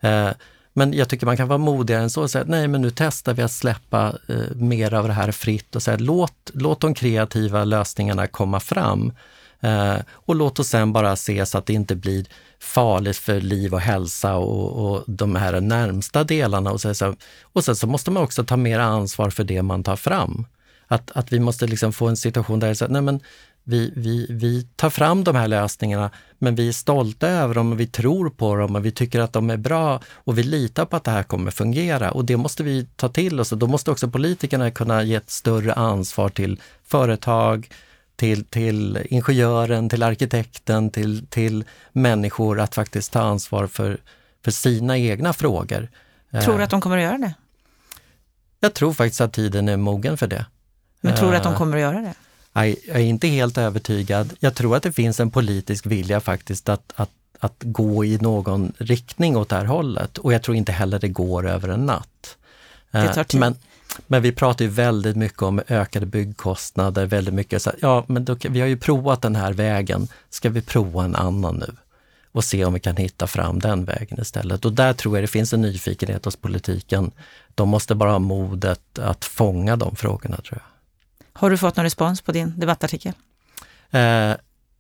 Eh, men jag tycker man kan vara modigare än så och säga nej men nu testar vi att släppa eh, mer av det här fritt och säga låt, låt de kreativa lösningarna komma fram. Eh, och låt oss sen bara se så att det inte blir farligt för liv och hälsa och, och de här närmsta delarna. Och, så, och sen så måste man också ta mer ansvar för det man tar fram. Att, att vi måste liksom få en situation där nej men vi, vi, vi tar fram de här lösningarna, men vi är stolta över dem och vi tror på dem och vi tycker att de är bra och vi litar på att det här kommer fungera och det måste vi ta till oss och då måste också politikerna kunna ge ett större ansvar till företag, till, till ingenjören, till arkitekten, till, till människor att faktiskt ta ansvar för, för sina egna frågor. Tror du att de kommer att göra det? Jag tror faktiskt att tiden är mogen för det. Men tror du att de kommer att göra det? Jag är inte helt övertygad. Jag tror att det finns en politisk vilja faktiskt att, att, att gå i någon riktning åt det här hållet och jag tror inte heller det går över en natt. Det tar tid. Men, men vi pratar ju väldigt mycket om ökade byggkostnader, väldigt mycket så ja men då, vi har ju provat den här vägen, ska vi prova en annan nu? Och se om vi kan hitta fram den vägen istället. Och där tror jag det finns en nyfikenhet hos politiken. De måste bara ha modet att fånga de frågorna tror jag. Har du fått någon respons på din debattartikel? Eh,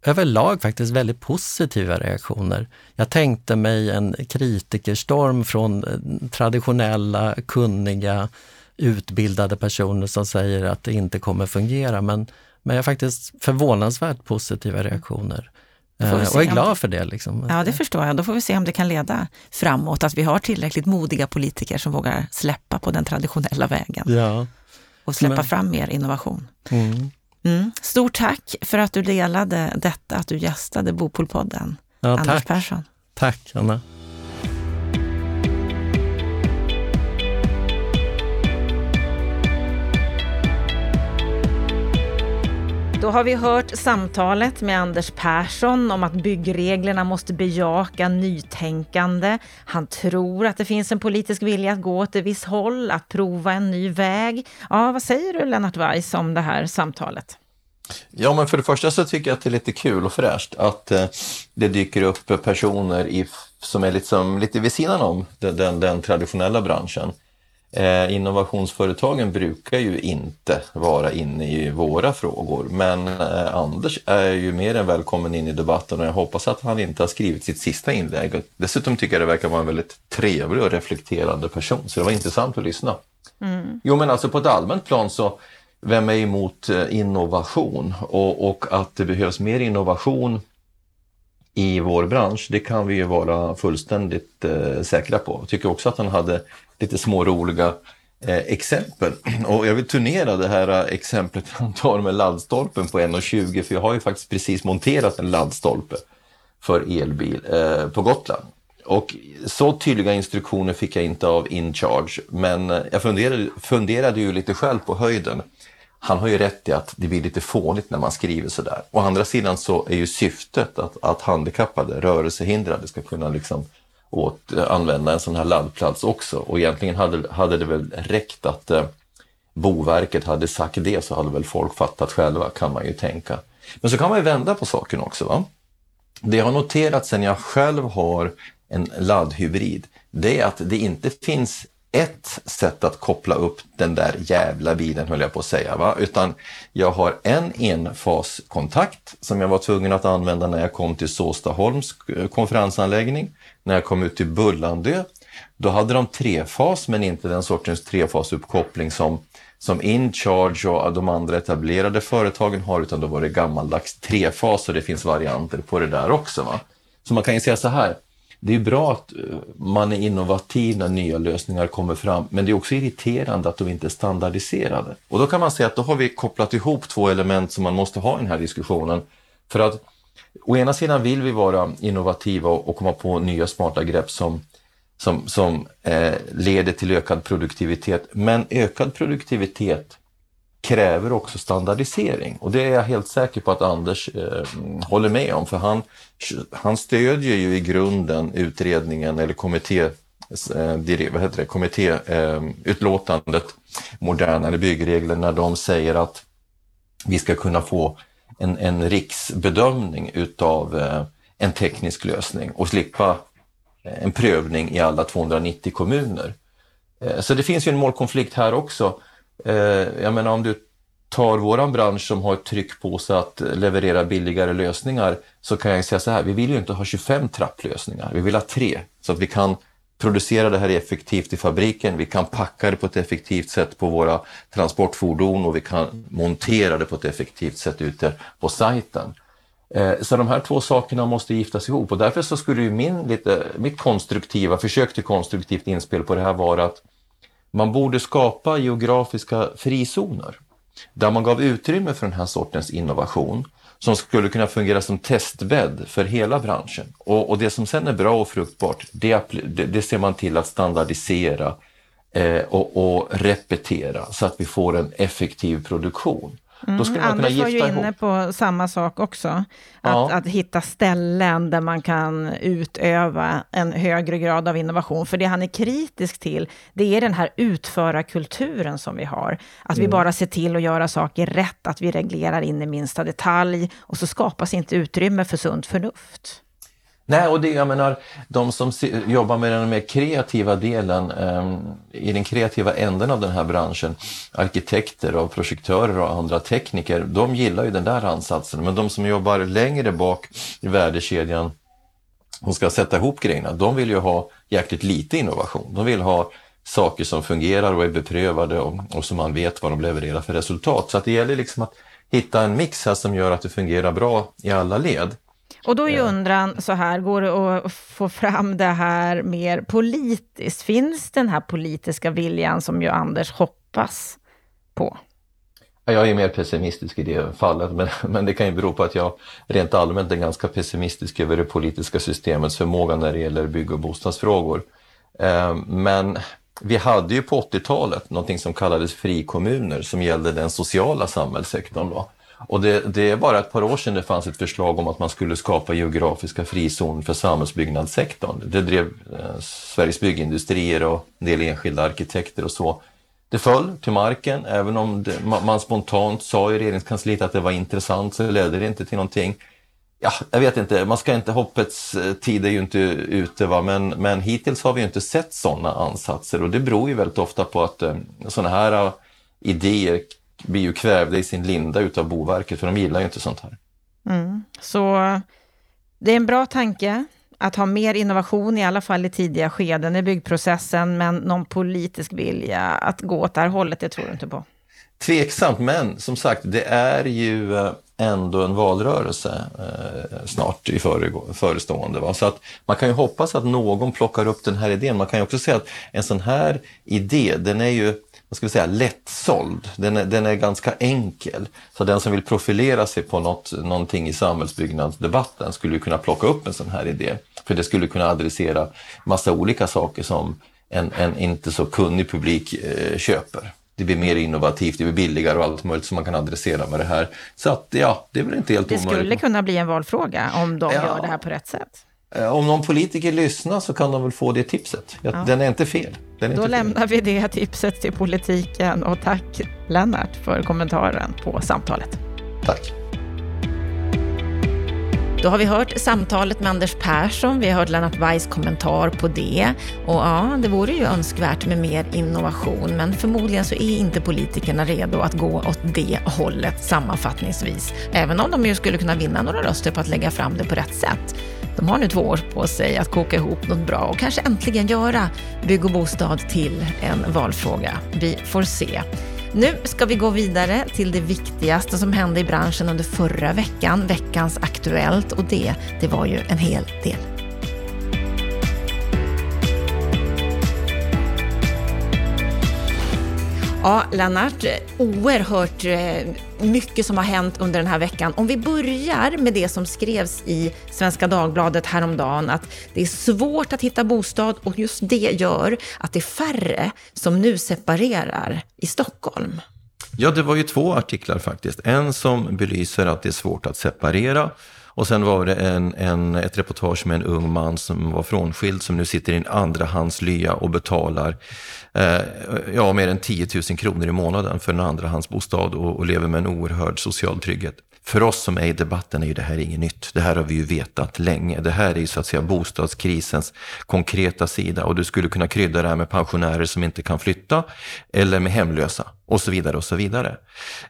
överlag faktiskt väldigt positiva reaktioner. Jag tänkte mig en kritikerstorm från eh, traditionella, kunniga, utbildade personer som säger att det inte kommer fungera. Men, men jag har faktiskt förvånansvärt positiva reaktioner. Eh, och är glad för det. Liksom. Ja, det förstår jag. Då får vi se om det kan leda framåt, att vi har tillräckligt modiga politiker som vågar släppa på den traditionella vägen. Ja och släppa Men. fram mer innovation. Mm. Mm. Stort tack för att du delade detta, att du gästade Bopolpodden. Ja, Anders tack. Persson. Tack, Anna. Då har vi hört samtalet med Anders Persson om att byggreglerna måste bejaka nytänkande. Han tror att det finns en politisk vilja att gå åt ett visst håll, att prova en ny väg. Ja, vad säger du Lennart Weiss om det här samtalet? Ja, men för det första så tycker jag att det är lite kul och fräscht att eh, det dyker upp personer i, som är liksom lite vid sidan om den, den, den traditionella branschen. Eh, innovationsföretagen brukar ju inte vara inne i våra frågor, men eh, Anders är ju mer än välkommen in i debatten och jag hoppas att han inte har skrivit sitt sista inlägg. Dessutom tycker jag det verkar vara en väldigt trevlig och reflekterande person, så det var intressant att lyssna. Mm. Jo, men alltså på ett allmänt plan så, vem är emot eh, innovation och, och att det behövs mer innovation i vår bransch, det kan vi ju vara fullständigt eh, säkra på. Jag tycker också att han hade lite små roliga eh, exempel. Och jag vill turnera det här eh, exemplet han tar med laddstolpen på 1,20 för jag har ju faktiskt precis monterat en laddstolpe för elbil eh, på Gotland. Och så tydliga instruktioner fick jag inte av InCharge, men eh, jag funderade, funderade ju lite själv på höjden han har ju rätt i att det blir lite fånigt när man skriver sådär. Å andra sidan så är ju syftet att, att handikappade, rörelsehindrade ska kunna liksom åt, eh, använda en sån här laddplats också och egentligen hade, hade det väl räckt att eh, Boverket hade sagt det så hade väl folk fattat själva kan man ju tänka. Men så kan man ju vända på saken också. Va? Det jag har noterat sen jag själv har en laddhybrid, det är att det inte finns ett sätt att koppla upp den där jävla bilen höll jag på att säga. Va? Utan jag har en enfaskontakt som jag var tvungen att använda när jag kom till Såstaholms eh, konferensanläggning. När jag kom ut till Bullandö, då hade de trefas men inte den sortens trefasuppkoppling som, som InCharge och de andra etablerade företagen har utan då var det gammaldags trefas och det finns varianter på det där också. Va? Så man kan ju säga så här, det är bra att eh, man är innovativ när nya lösningar kommer fram, men det är också irriterande att de inte är standardiserade. Och då kan man säga att då har vi kopplat ihop två element som man måste ha i den här diskussionen. För att å ena sidan vill vi vara innovativa och komma på nya smarta grepp som, som, som eh, leder till ökad produktivitet. Men ökad produktivitet kräver också standardisering och det är jag helt säker på att Anders eh, håller med om för han, han stödjer ju i grunden utredningen eller kommitté, eh, vad heter det, kommittéutlåtandet eh, Modernare byggregler när de säger att vi ska kunna få en, en riksbedömning utav eh, en teknisk lösning och slippa eh, en prövning i alla 290 kommuner. Eh, så det finns ju en målkonflikt här också Eh, jag menar om du tar våran bransch som har ett tryck på sig att leverera billigare lösningar så kan jag säga så här, vi vill ju inte ha 25 trapplösningar, vi vill ha tre så att vi kan producera det här effektivt i fabriken, vi kan packa det på ett effektivt sätt på våra transportfordon och vi kan montera det på ett effektivt sätt ute på sajten. Eh, så de här två sakerna måste giftas ihop. Och därför så skulle ju min lite, mitt konstruktiva försök till konstruktivt inspel på det här vara att man borde skapa geografiska frizoner där man gav utrymme för den här sortens innovation som skulle kunna fungera som testbädd för hela branschen. Och, och det som sen är bra och fruktbart, det, det, ser man till att standardisera eh, och, och repetera så att vi får en effektiv produktion. Mm, Anders var ju inne ihop. på samma sak också. Att, ja. att hitta ställen där man kan utöva en högre grad av innovation. För det han är kritisk till, det är den här utförarkulturen som vi har. Att mm. vi bara ser till att göra saker rätt, att vi reglerar in i minsta detalj. Och så skapas inte utrymme för sunt förnuft. Nej, och det, jag menar, de som jobbar med den mer kreativa delen, eh, i den kreativa änden av den här branschen, arkitekter och projektörer och andra tekniker, de gillar ju den där ansatsen. Men de som jobbar längre bak i värdekedjan och ska sätta ihop grejerna, de vill ju ha jäkligt lite innovation. De vill ha saker som fungerar och är beprövade och, och som man vet vad de levererar för resultat. Så att det gäller liksom att hitta en mix här som gör att det fungerar bra i alla led. Och då är ju undran så här, går det att få fram det här mer politiskt? Finns den här politiska viljan som ju Anders hoppas på? Jag är mer pessimistisk i det fallet, men, men det kan ju bero på att jag rent allmänt är ganska pessimistisk över det politiska systemets förmåga när det gäller bygg och bostadsfrågor. Eh, men vi hade ju på 80-talet någonting som kallades frikommuner som gällde den sociala samhällssektorn. Då. Och det, det, är bara ett par år sedan det fanns ett förslag om att man skulle skapa geografiska frizoner för samhällsbyggnadssektorn. Det drev eh, Sveriges byggindustrier och en del enskilda arkitekter och så. Det föll till marken, även om det, man, man spontant sa i regeringskansliet att det var intressant så ledde det inte till någonting. Ja, jag vet inte, man ska inte, hoppets eh, tid är ju inte ute, va? Men, men hittills har vi inte sett sådana ansatser och det beror ju väldigt ofta på att eh, sådana här eh, idéer blir ju kvävda i sin linda utav Boverket, för de gillar ju inte sånt här. Mm. Så det är en bra tanke att ha mer innovation, i alla fall i tidiga skeden i byggprocessen, men någon politisk vilja att gå åt det här hållet, det tror du inte på? Tveksamt, men som sagt, det är ju eh, ändå en valrörelse eh, snart i förestående. Va? Så att man kan ju hoppas att någon plockar upp den här idén. Man kan ju också säga att en sån här idé, den är ju vad ska vi säga, lättsåld. Den är, den är ganska enkel. Så den som vill profilera sig på något, någonting i samhällsbyggnadsdebatten skulle kunna plocka upp en sån här idé. För det skulle kunna adressera massa olika saker som en, en inte så kunnig publik eh, köper det blir mer innovativt, det blir billigare och allt möjligt som man kan adressera med det här. Så att ja, det är väl inte helt omöjligt. Det skulle kunna bli en valfråga om de ja. gör det här på rätt sätt. Eh, om någon politiker lyssnar så kan de väl få det tipset. Ja. Den är inte fel. Är Då inte lämnar fel. vi det tipset till politiken och tack Lennart för kommentaren på samtalet. Tack. Då har vi hört samtalet med Anders Persson, vi har hört Lennart Weiss kommentar på det. Och ja, det vore ju önskvärt med mer innovation, men förmodligen så är inte politikerna redo att gå åt det hållet sammanfattningsvis. Även om de ju skulle kunna vinna några röster på att lägga fram det på rätt sätt. De har nu två år på sig att koka ihop något bra och kanske äntligen göra bygg och bostad till en valfråga. Vi får se. Nu ska vi gå vidare till det viktigaste som hände i branschen under förra veckan, veckans Aktuellt och det, det var ju en hel del. Ja, Lennart, oerhört eh, mycket som har hänt under den här veckan. Om vi börjar med det som skrevs i Svenska Dagbladet häromdagen, att det är svårt att hitta bostad och just det gör att det är färre som nu separerar i Stockholm. Ja, det var ju två artiklar faktiskt. En som belyser att det är svårt att separera och sen var det en, en, ett reportage med en ung man som var frånskild som nu sitter i en andrahandslya och betalar eh, ja, mer än 10 000 kronor i månaden för en andrahandsbostad och, och lever med en oerhörd social trygghet. För oss som är i debatten är ju det här inget nytt. Det här har vi ju vetat länge. Det här är ju så att säga bostadskrisens konkreta sida och du skulle kunna krydda det här med pensionärer som inte kan flytta eller med hemlösa och så vidare och så vidare.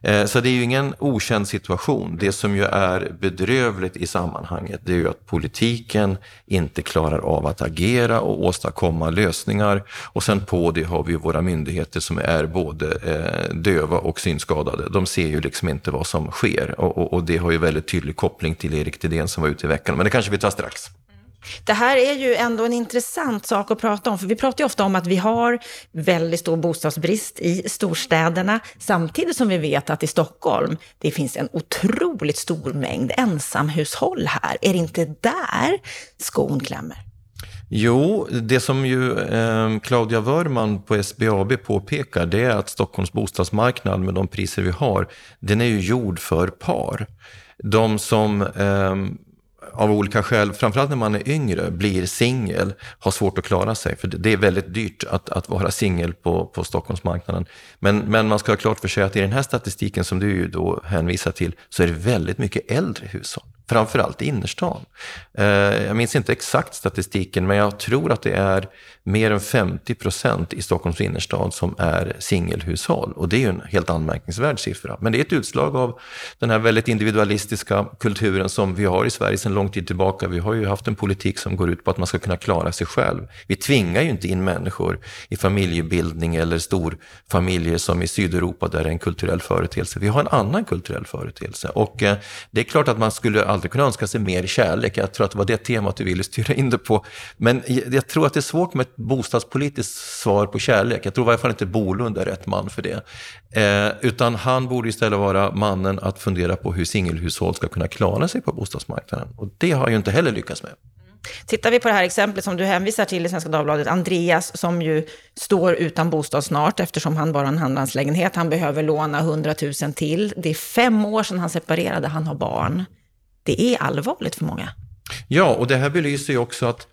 Eh, så det är ju ingen okänd situation. Det som ju är bedrövligt i sammanhanget det är ju att politiken inte klarar av att agera och åstadkomma lösningar och sen på det har vi ju våra myndigheter som är både eh, döva och synskadade. De ser ju liksom inte vad som sker och, och det har ju väldigt tydlig koppling till Erik Thedéen som var ute i veckan. Men det kanske vi tar strax. Det här är ju ändå en intressant sak att prata om, för vi pratar ju ofta om att vi har väldigt stor bostadsbrist i storstäderna, samtidigt som vi vet att i Stockholm, det finns en otroligt stor mängd ensamhushåll här. Är det inte där skon klämmer? Jo, det som ju eh, Claudia Wörman på SBAB påpekar, det är att Stockholms bostadsmarknad med de priser vi har, den är ju gjord för par. De som eh, av olika skäl, framförallt när man är yngre, blir singel, har svårt att klara sig. För det är väldigt dyrt att, att vara singel på, på Stockholmsmarknaden. Men, men man ska ha klart för sig att i den här statistiken som du ju då hänvisar till, så är det väldigt mycket äldre hushåll framförallt i innerstan. Eh, jag minns inte exakt statistiken, men jag tror att det är mer än 50 procent i Stockholms innerstad som är singelhushåll. Och det är ju en helt anmärkningsvärd siffra. Men det är ett utslag av den här väldigt individualistiska kulturen som vi har i Sverige sedan lång tid tillbaka. Vi har ju haft en politik som går ut på att man ska kunna klara sig själv. Vi tvingar ju inte in människor i familjebildning eller storfamiljer som i Sydeuropa där det är en kulturell företeelse. Vi har en annan kulturell företeelse. Och eh, det är klart att man skulle aldrig kunna önska sig mer kärlek. Jag tror att det var det temat du ville styra in det på. Men jag tror att det är svårt med ett bostadspolitiskt svar på kärlek. Jag tror i varje fall inte Bolund är rätt man för det. Eh, utan han borde istället vara mannen att fundera på hur singelhushåll ska kunna klara sig på bostadsmarknaden. Och det har han ju inte heller lyckats med. Tittar vi på det här exemplet som du hänvisar till i Svenska Dagbladet, Andreas som ju står utan bostad snart eftersom han bara har en handlandslägenhet. Han behöver låna 100 000 till. Det är fem år sedan han separerade, han har barn det är allvarligt för många. Ja, och det här belyser ju också att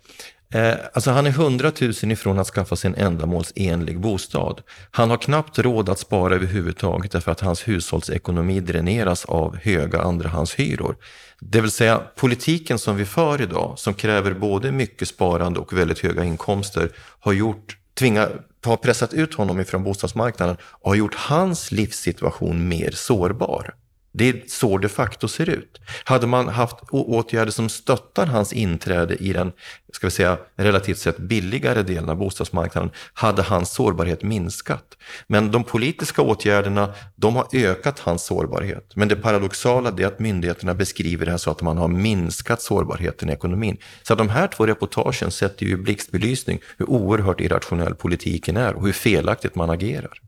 Eh, alltså han är hundratusen ifrån att skaffa sig en ändamålsenlig bostad. Han har knappt råd att spara överhuvudtaget därför att hans hushållsekonomi dräneras av höga andrahandshyror. Det vill säga politiken som vi för idag, som kräver både mycket sparande och väldigt höga inkomster, har gjort, tvinga, har pressat ut honom ifrån bostadsmarknaden och har gjort hans livssituation mer sårbar. Det är så de facto ser ut. Hade man haft åtgärder som stöttar hans inträde i den, ska vi säga, relativt sett billigare delen av bostadsmarknaden, hade hans sårbarhet minskat. Men de politiska åtgärderna, de har ökat hans sårbarhet. Men det paradoxala är att myndigheterna beskriver det här så att man har minskat sårbarheten i ekonomin. Så de här två reportagen sätter ju i blixtbelysning hur oerhört irrationell politiken är och hur felaktigt man agerar.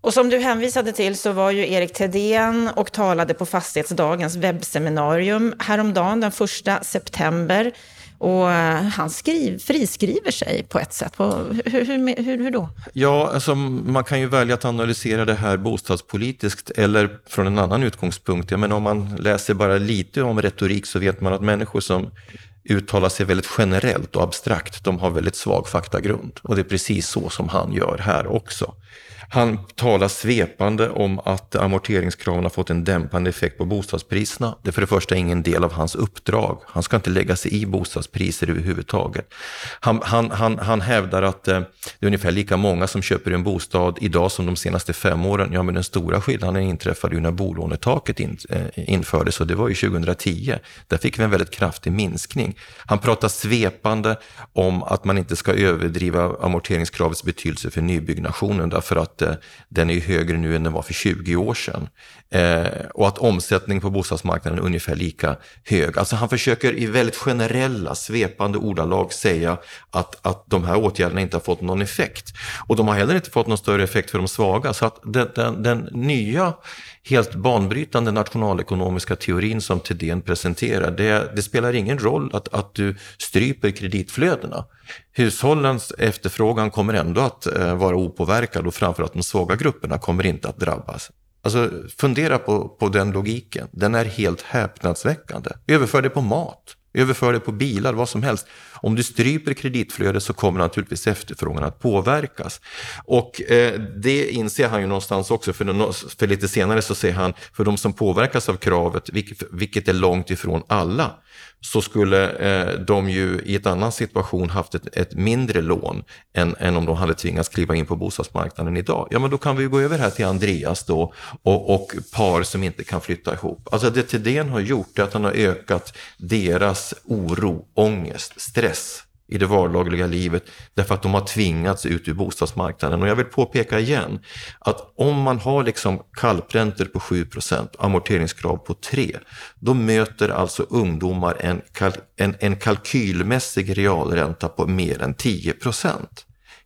Och som du hänvisade till så var ju Erik Thedéen och talade på Fastighetsdagens webbseminarium häromdagen den 1 september. Och eh, han skriv, friskriver sig på ett sätt. Hur, hur, hur, hur då? Ja, alltså, man kan ju välja att analysera det här bostadspolitiskt eller från en annan utgångspunkt. Men om man läser bara lite om retorik så vet man att människor som uttalar sig väldigt generellt och abstrakt, de har väldigt svag faktagrund. Och det är precis så som han gör här också. Han talar svepande om att amorteringskraven har fått en dämpande effekt på bostadspriserna. Det är för det första ingen del av hans uppdrag. Han ska inte lägga sig i bostadspriser överhuvudtaget. Han, han, han, han hävdar att eh, det är ungefär lika många som köper en bostad idag som de senaste fem åren. Ja, men den stora skillnaden inträffade ju när bolånetaket in, eh, infördes och det var ju 2010. Där fick vi en väldigt kraftig minskning. Han pratar svepande om att man inte ska överdriva amorteringskravets betydelse för nybyggnationen därför att eh, den är högre nu än den var för 20 år sedan. Eh, och att omsättningen på bostadsmarknaden är ungefär lika hög. Alltså han försöker i väldigt generella, svepande ordalag säga att, att de här åtgärderna inte har fått någon effekt. Och de har heller inte fått någon större effekt för de svaga. Så att den, den, den nya helt banbrytande nationalekonomiska teorin som Thedéen presenterar, det, det, spelar ingen roll att, att du stryper kreditflödena. Hushållens efterfrågan kommer ändå att eh, vara opåverkad och framförallt de svaga grupperna kommer inte att drabbas. Alltså fundera på, på den logiken, den är helt häpnadsväckande. Överför det på mat. Överför det på bilar, vad som helst. Om du stryper kreditflödet så kommer naturligtvis efterfrågan att påverkas. Och eh, det inser han ju någonstans också, för, för lite senare så säger han, för de som påverkas av kravet, vilket, vilket är långt ifrån alla, så skulle eh, de ju i ett annan situation haft ett, ett mindre lån än, än, om de hade tvingats kliva in på bostadsmarknaden idag. Ja, men då kan vi gå över här till Andreas då och, och par som inte kan flytta ihop. Alltså det Thedéen har gjort är att han har ökat deras oro, ångest, stress i det vardagliga livet därför att de har tvingats ut ur bostadsmarknaden. Och jag vill påpeka igen att om man har liksom kallpräntor på 7% amorteringskrav på 3 då möter alltså ungdomar en, kalk en, en kalkylmässig realränta på mer än 10%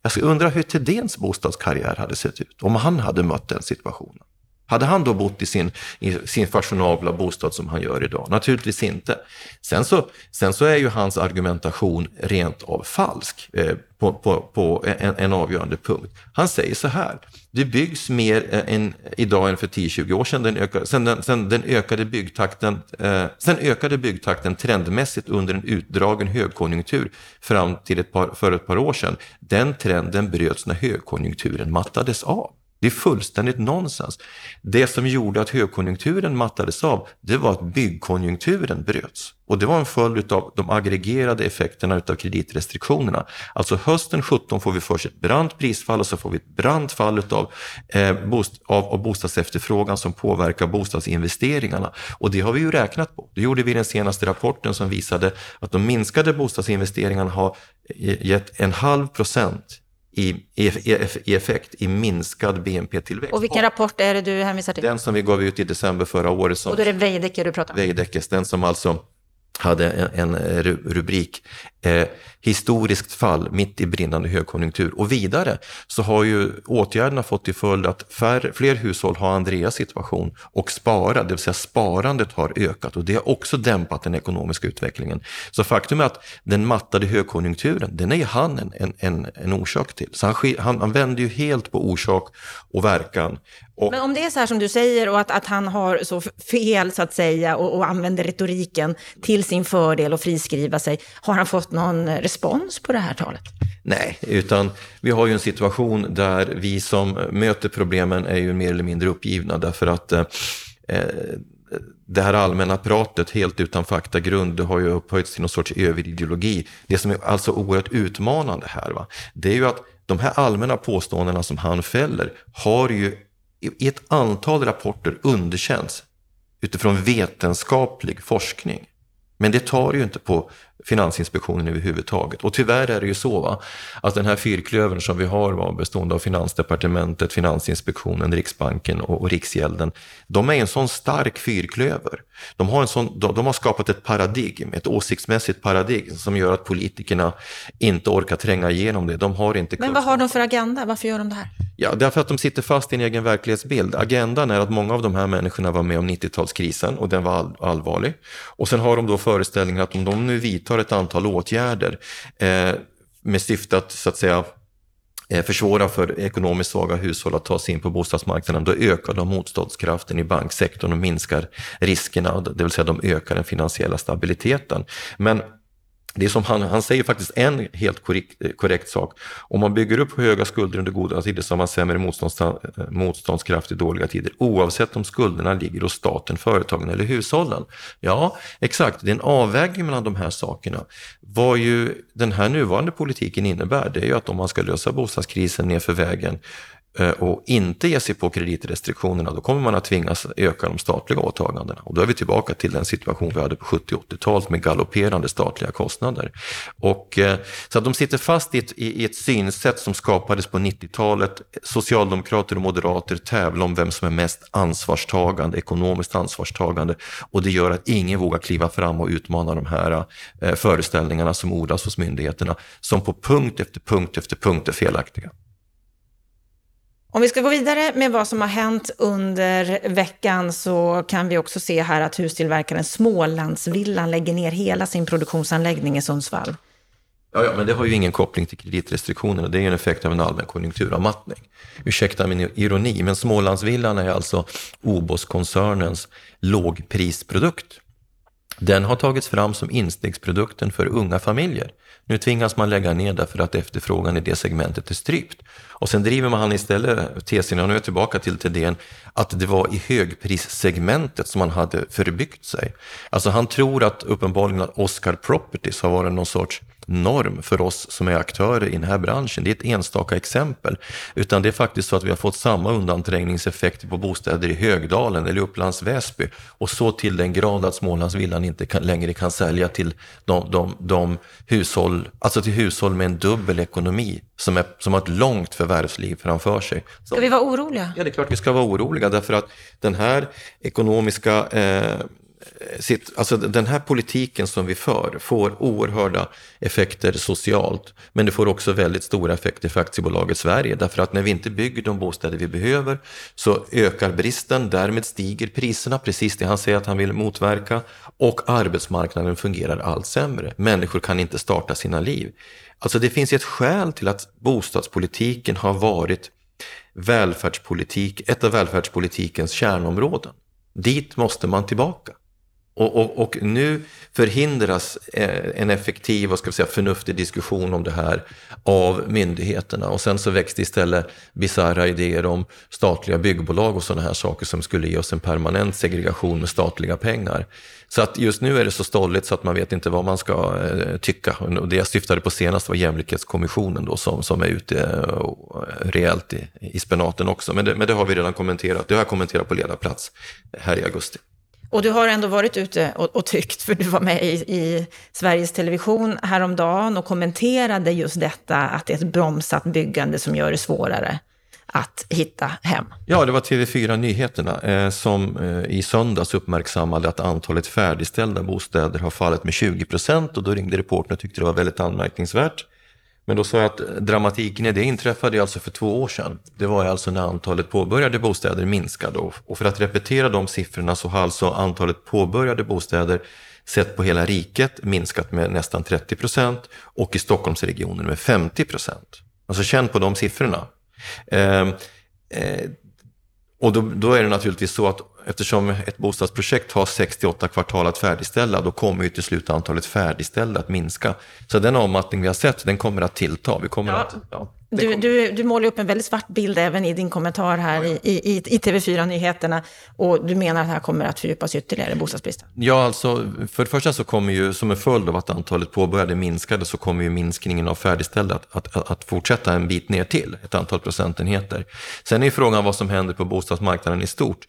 Jag undrar hur Thedéens bostadskarriär hade sett ut om han hade mött den situationen. Hade han då bott i sin, i sin fashionabla bostad som han gör idag? Naturligtvis inte. Sen så, sen så är ju hans argumentation rent av falsk eh, på, på, på en, en, avgörande punkt. Han säger så här, det byggs mer eh, än idag än för 10-20 år sedan. Den ökade, sen, den, sen, den ökade byggtakten, eh, sen ökade byggtakten trendmässigt under en utdragen högkonjunktur fram till ett par, för ett par år sedan. Den trenden bröts när högkonjunkturen mattades av. Det är fullständigt nonsens. Det som gjorde att högkonjunkturen mattades av, det var att byggkonjunkturen bröts. Och det var en följd av de aggregerade effekterna av kreditrestriktionerna. Alltså hösten 17 får vi först ett brant prisfall och så får vi ett brant fall utav, eh, bost av, av bostadsefterfrågan som påverkar bostadsinvesteringarna. Och det har vi ju räknat på. Det gjorde vi i den senaste rapporten som visade att de minskade bostadsinvesteringarna har eh, gett en halv procent i, i, i effekt i minskad BNP-tillväxt. Och vilken rapport är det du hänvisar till? Den som vi gav ut i december förra året. Som, och då är det Veidekke du pratar om? Veidekkes, den som alltså hade en, en eh, rubrik eh, historiskt fall mitt i brinnande högkonjunktur. Och vidare så har ju åtgärderna fått till följd att färre, fler hushåll har Andreas situation och spara, det vill säga sparandet har ökat och det har också dämpat den ekonomiska utvecklingen. Så faktum är att den mattade högkonjunkturen, den är han en, en, en orsak till. Så han, han, han vänder ju helt på orsak och verkan och, Men om det är så här som du säger och att, att han har så fel så att säga och, och använder retoriken till sin fördel och friskriva sig, har han fått någon respons på det här talet? Nej, utan vi har ju en situation där vi som möter problemen är ju mer eller mindre uppgivna därför att eh, det här allmänna pratet helt utan faktagrund, det har ju upphöjts till någon sorts överideologi. Det som är alltså oerhört utmanande här, va? det är ju att de här allmänna påståendena som han fäller har ju i ett antal rapporter underkänts utifrån vetenskaplig forskning. Men det tar ju inte på Finansinspektionen överhuvudtaget. Och tyvärr är det ju så va, att den här fyrklövern som vi har var bestående av Finansdepartementet, Finansinspektionen, Riksbanken och, och Riksgälden. De är en sån stark fyrklöver. De har, en sån, de, de har skapat ett paradigm, ett åsiktsmässigt paradigm som gör att politikerna inte orkar tränga igenom det. De har inte Men vad har de för agenda? Varför gör de det här? Ja, därför att de sitter fast i en egen verklighetsbild. Agendan är att många av de här människorna var med om 90-talskrisen och den var all allvarlig. Och sen har de då föreställningen att om de nu vidtar ett antal åtgärder eh, med syfte att så att säga eh, försvåra för ekonomiskt svaga hushåll att ta sig in på bostadsmarknaden, då ökar de motståndskraften i banksektorn och minskar riskerna, det vill säga de ökar den finansiella stabiliteten. Men det är som han, han säger faktiskt en helt korrekt, korrekt sak. Om man bygger upp höga skulder under goda tider så har man sämre motstånds, motståndskraft i dåliga tider. Oavsett om skulderna ligger hos staten, företagen eller hushållen. Ja, exakt. Det är en avvägning mellan de här sakerna. Vad ju den här nuvarande politiken innebär, det är ju att om man ska lösa bostadskrisen nerför vägen Eh, och inte ge sig på kreditrestriktionerna, då kommer man att tvingas öka de statliga åtagandena. Och då är vi tillbaka till den situation vi hade på 70 80-talet med galopperande statliga kostnader. Och, eh, så att de sitter fast i ett, i ett synsätt som skapades på 90-talet. Socialdemokrater och moderater tävlar om vem som är mest ansvarstagande, ekonomiskt ansvarstagande. Och det gör att ingen vågar kliva fram och utmana de här eh, föreställningarna som odlas hos myndigheterna, som på punkt efter punkt efter punkt är felaktiga. Om vi ska gå vidare med vad som har hänt under veckan så kan vi också se här att hustillverkaren Smålandsvillan lägger ner hela sin produktionsanläggning i Sundsvall. Ja, ja, men det har ju ingen koppling till kreditrestriktionerna. Det är ju en effekt av en allmän konjunkturavmattning. Ursäkta min ironi, men Smålandsvillan är alltså OBOS-koncernens lågprisprodukt. Den har tagits fram som instegsprodukten för unga familjer. Nu tvingas man lägga ner därför att efterfrågan i det segmentet är strypt. Och sen driver man istället tesen, och nu är jag tillbaka till Thedéen, att det var i högprissegmentet som man hade förbyggt sig. Alltså han tror att uppenbarligen att Oscar Properties har varit någon sorts norm för oss som är aktörer i den här branschen. Det är ett enstaka exempel. Utan det är faktiskt så att vi har fått samma undanträngningseffekter på bostäder i Högdalen eller Upplands Väsby. Och så till den grad att Smålandsvillan inte kan, längre kan sälja till de, de, de hushåll, alltså till hushåll med en dubbel ekonomi som, är, som har ett långt förvärvsliv framför sig. Ska vi vara oroliga? Ja, det är klart vi ska vara oroliga därför att den här ekonomiska eh, sitt, alltså den här politiken som vi för får oerhörda effekter socialt, men det får också väldigt stora effekter för aktiebolaget Sverige, därför att när vi inte bygger de bostäder vi behöver så ökar bristen, därmed stiger priserna, precis det han säger att han vill motverka, och arbetsmarknaden fungerar allt sämre. Människor kan inte starta sina liv. Alltså det finns ett skäl till att bostadspolitiken har varit välfärdspolitik, ett av välfärdspolitikens kärnområden. Dit måste man tillbaka. Och, och, och, nu förhindras eh, en effektiv och ska vi säga, förnuftig diskussion om det här av myndigheterna. Och sen så växte istället bisarra idéer om statliga byggbolag och sådana här saker som skulle ge oss en permanent segregation med statliga pengar. Så att just nu är det så stolligt så att man vet inte vad man ska eh, tycka. Och det jag syftade på senast var Jämlikhetskommissionen då som, som är ute eh, rejält i, i spenaten också. Men det, men det har vi redan kommenterat. Det har jag kommenterat på ledarplats här i augusti. Och du har ändå varit ute och, och tyckt, för du var med i, i, Sveriges Television häromdagen och kommenterade just detta, att det är ett bromsat byggande som gör det svårare att hitta hem. Ja, det var TV4 Nyheterna eh, som eh, i söndags uppmärksammade att antalet färdigställda bostäder har fallit med 20 procent och då ringde reportern och tyckte det var väldigt anmärkningsvärt. Men då sa jag att dramatiken i det inträffade alltså för två år sedan. Det var alltså när antalet påbörjade bostäder minskade. Och för att repetera de siffrorna så har alltså antalet påbörjade bostäder sett på hela riket minskat med nästan 30 procent och i Stockholmsregionen med 50 procent. Alltså känn på de siffrorna. Eh, eh, och då, då, är det naturligtvis så att eftersom ett bostadsprojekt har 68 kvartal att färdigställa, då kommer ju till slut antalet färdigställda att minska. Så den avmattning vi har sett, den kommer att tillta. Vi kommer ja. att, ja, du, du, du målar upp en väldigt svart bild även i din kommentar här i, i, i TV4-nyheterna. Och du menar att det här kommer att fördjupas ytterligare, bostadsbristen? Ja, alltså för det första så kommer ju som en följd av att antalet påbörjade minskade så kommer ju minskningen av färdigställda att, att, att fortsätta en bit ner till, ett antal procentenheter. Sen är frågan vad som händer på bostadsmarknaden i stort.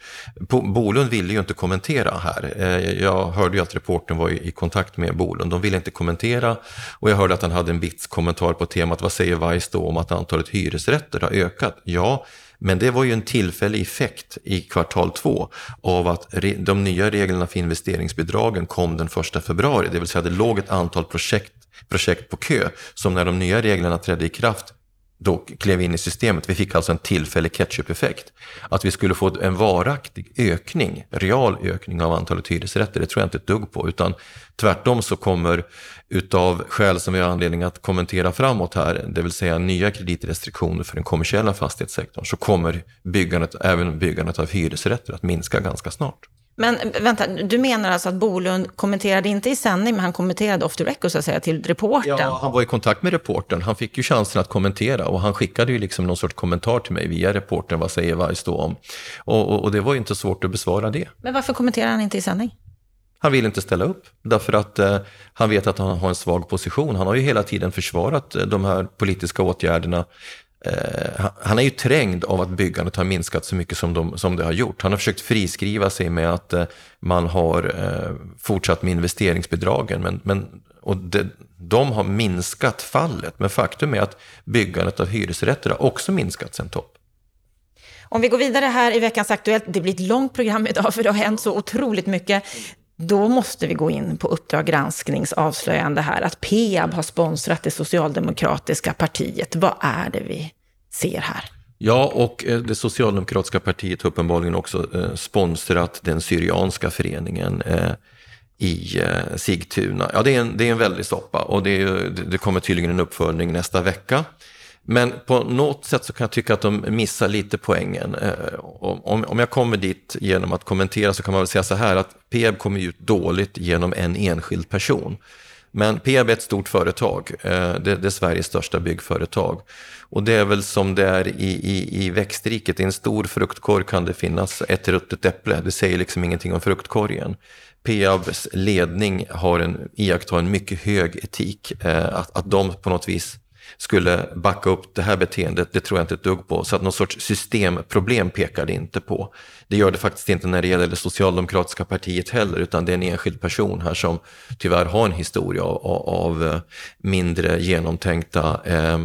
Bolund ville ju inte kommentera här. Eh, jag hörde ju att reporten var i kontakt med Bolund. De ville inte kommentera och jag hörde att han hade en bits kommentar på temat vad säger Weiss då om att antalet hyresrätter har ökat. Ja, men det var ju en tillfällig effekt i kvartal två av att de nya reglerna för investeringsbidragen kom den första februari. Det vill säga det låg ett antal projekt, projekt på kö som när de nya reglerna trädde i kraft då klev in i systemet. Vi fick alltså en tillfällig ketchup-effekt. Att vi skulle få en varaktig ökning, real ökning av antalet hyresrätter, det tror jag inte ett dugg på. Utan tvärtom så kommer utav skäl som vi har anledning att kommentera framåt här, det vill säga nya kreditrestriktioner för den kommersiella fastighetssektorn, så kommer byggandet, även byggandet av hyresrätter att minska ganska snart. Men vänta, du menar alltså att Bolund kommenterade inte i sändning, men han kommenterade off the record så att säga till reporten? Ja, han var i kontakt med reporten. Han fick ju chansen att kommentera och han skickade ju liksom någon sorts kommentar till mig via reporten. Vad säger Weiss då om? Och, och, och, det var ju inte svårt att besvara det. Men varför kommenterar han inte i sändning? Han vill inte ställa upp därför att eh, han vet att han har en svag position. Han har ju hela tiden försvarat eh, de här politiska åtgärderna Eh, han är ju trängd av att byggandet har minskat så mycket som, de, som det har gjort. Han har försökt friskriva sig med att eh, man har eh, fortsatt med investeringsbidragen. Men, men, och det, de har minskat fallet. Men faktum är att byggandet av hyresrätter har också minskat sen topp. Om vi går vidare här i veckans Aktuellt, det blir ett långt program idag för det har hänt så otroligt mycket. Då måste vi gå in på Uppdrag gransknings avslöjande här att Peab har sponsrat det socialdemokratiska partiet. Vad är det vi ser här? Ja, och eh, det socialdemokratiska partiet har uppenbarligen också eh, sponsrat den syrianska föreningen eh, i Sigtuna. Ja, det är en, det är en väldig soppa och det, det kommer tydligen en uppföljning nästa vecka. Men på något sätt så kan jag tycka att de missar lite poängen. Om, jag kommer dit genom att kommentera så kan man väl säga så här att Peab kommer ut dåligt genom en enskild person. Men Peab är ett stort företag, eh, det, är Sveriges största byggföretag. Och det är väl som det är i, i, i växtriket, i en stor fruktkorg kan det finnas ett ruttet äpple, det säger liksom ingenting om fruktkorgen. Peabs ledning har en, iakttar en mycket hög etik, eh, att, att de på något vis skulle backa upp det här beteendet, det tror jag inte ett dugg på. Så att någon sorts systemproblem pekar det inte på. Det gör det faktiskt inte när det gäller det socialdemokratiska partiet heller, utan det är en enskild person här som tyvärr har en historia av, av eh, mindre genomtänkta, eh,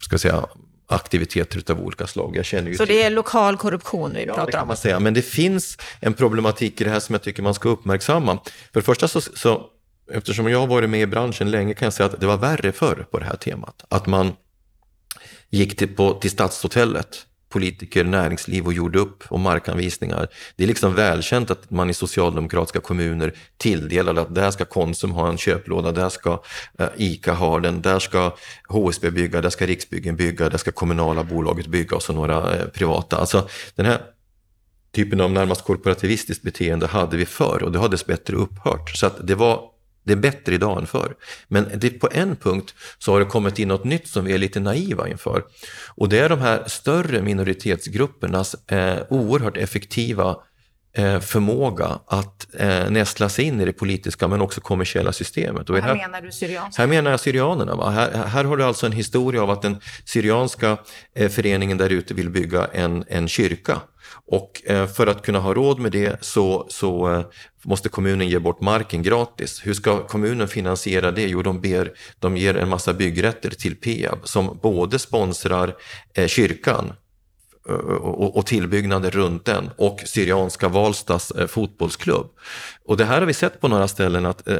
ska säga, aktiviteter av olika slag. Jag känner ju Så det är lokal korruption vi pratar om? Ja, det kan man säga. Men det finns en problematik i det här som jag tycker man ska uppmärksamma. För det första så, så eftersom jag har varit med i branschen länge kan jag säga att det var värre förr på det här temat. Att man gick till, på, till Stadshotellet, politiker, näringsliv och gjorde upp om markanvisningar. Det är liksom välkänt att man i socialdemokratiska kommuner tilldelade att där ska Konsum ha en köplåda, där ska eh, ICA ha den, där ska HSB bygga, där ska Riksbyggen bygga, där ska kommunala bolaget bygga och så några eh, privata. Alltså den här typen av närmast korporativistiskt beteende hade vi förr och det har dessbättre upphört. Så att det var det är bättre idag än förr. Men det, på en punkt så har det kommit in något nytt som vi är lite naiva inför. Och det är de här större minoritetsgruppernas eh, oerhört effektiva förmåga att eh, nästla sig in i det politiska men också kommersiella systemet. Och här, här menar du syrianska? Här menar jag syrianerna. Här, här, har du alltså en historia av att den syrianska eh, föreningen där ute vill bygga en, en kyrka. Och eh, för att kunna ha råd med det så, så eh, måste kommunen ge bort marken gratis. Hur ska kommunen finansiera det? Jo, de, ber, de ger en massa byggrätter till Peab som både sponsrar eh, kyrkan Eh, och, tillbyggnader runt den och Syrianska Valstas eh, fotbollsklubb. Och det här har vi sett på några ställen att eh,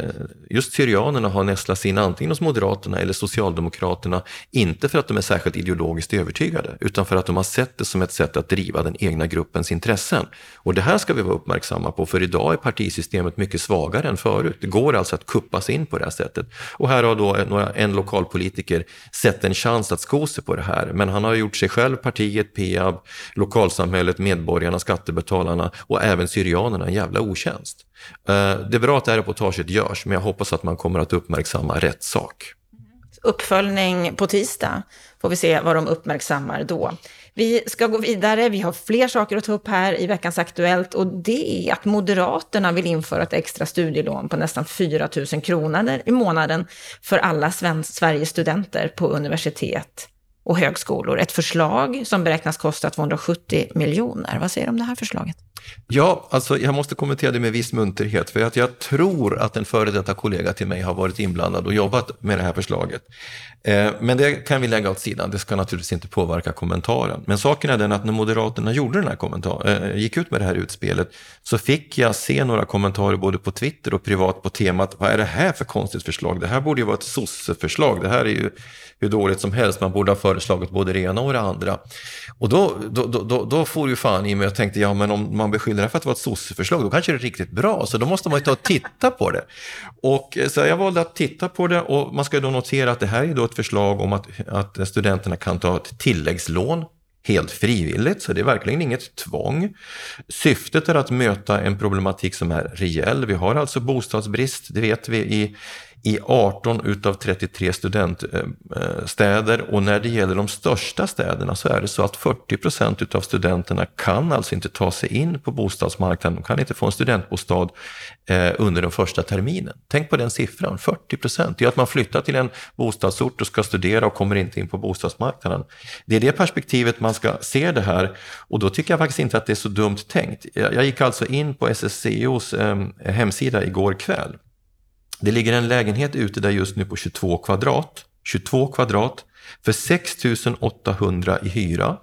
just Syrianerna har nästlats in antingen hos Moderaterna eller Socialdemokraterna, inte för att de är särskilt ideologiskt övertygade, utan för att de har sett det som ett sätt att driva den egna gruppens intressen. Och det här ska vi vara uppmärksamma på, för idag är partisystemet mycket svagare än förut. Det går alltså att kuppas in på det här sättet. Och här har då några, en lokalpolitiker sett en chans att sko sig på det här, men han har gjort sig själv, partiet, PA, studenterna, lokalsamhället, medborgarna, skattebetalarna och även syrianerna en jävla otjänst. Eh, det är bra att det här reportaget görs, men jag hoppas att man kommer att uppmärksamma rätt sak. Uppföljning på tisdag, får vi se vad de uppmärksammar då. Vi ska gå vidare, vi har fler saker att ta upp här i veckans Aktuellt och det är att Moderaterna vill införa ett extra studielån på nästan 4 000 kronor i månaden för alla Sveriges studenter på universitet och högskolor. Ett förslag som beräknas kosta 270 miljoner. Vad säger du om det här förslaget? Ja, alltså jag måste kommentera det med viss munterhet, för att jag tror att en före detta kollega till mig har varit inblandad och jobbat med det här förslaget. Eh, men det kan vi lägga åt sidan, det ska naturligtvis inte påverka kommentaren. Men saken är den att när Moderaterna gjorde den här kommentaren, eh, gick ut med det här utspelet, så fick jag se några kommentarer både på Twitter och privat på temat, vad är det här för konstigt förslag? Det här borde ju vara ett sosseförslag, det här är ju hur dåligt som helst, man borde ha föreslagit både det ena och det andra. Och då, då, då, då, då får ju fan i mig och tänkte, ja men om man beskyller det för att vara ett sosseförslag, då kanske det är riktigt bra, så då måste man ju ta och titta på det. Och eh, så jag valde att titta på det och man ska då notera att det här är då ett förslag om att, att studenterna kan ta ett tilläggslån helt frivilligt, så det är verkligen inget tvång. Syftet är att möta en problematik som är reell. Vi har alltså bostadsbrist, det vet vi, i, i 18 utav 33 studentstäder eh, eh, och när det gäller de största städerna så är det så att 40 procent utav studenterna kan alltså inte ta sig in på bostadsmarknaden, de kan inte få en studentbostad eh, under den första terminen. Tänk på den siffran, 40 procent. Det är att man flyttar till en bostadsort och ska studera och kommer inte in på bostadsmarknaden. Det är det perspektivet man ska se det här och då tycker jag faktiskt inte att det är så dumt tänkt. Jag gick alltså in på SSCOs hemsida igår kväll det ligger en lägenhet ute där just nu på 22 kvadrat. 22 kvadrat för 6 800 i hyra.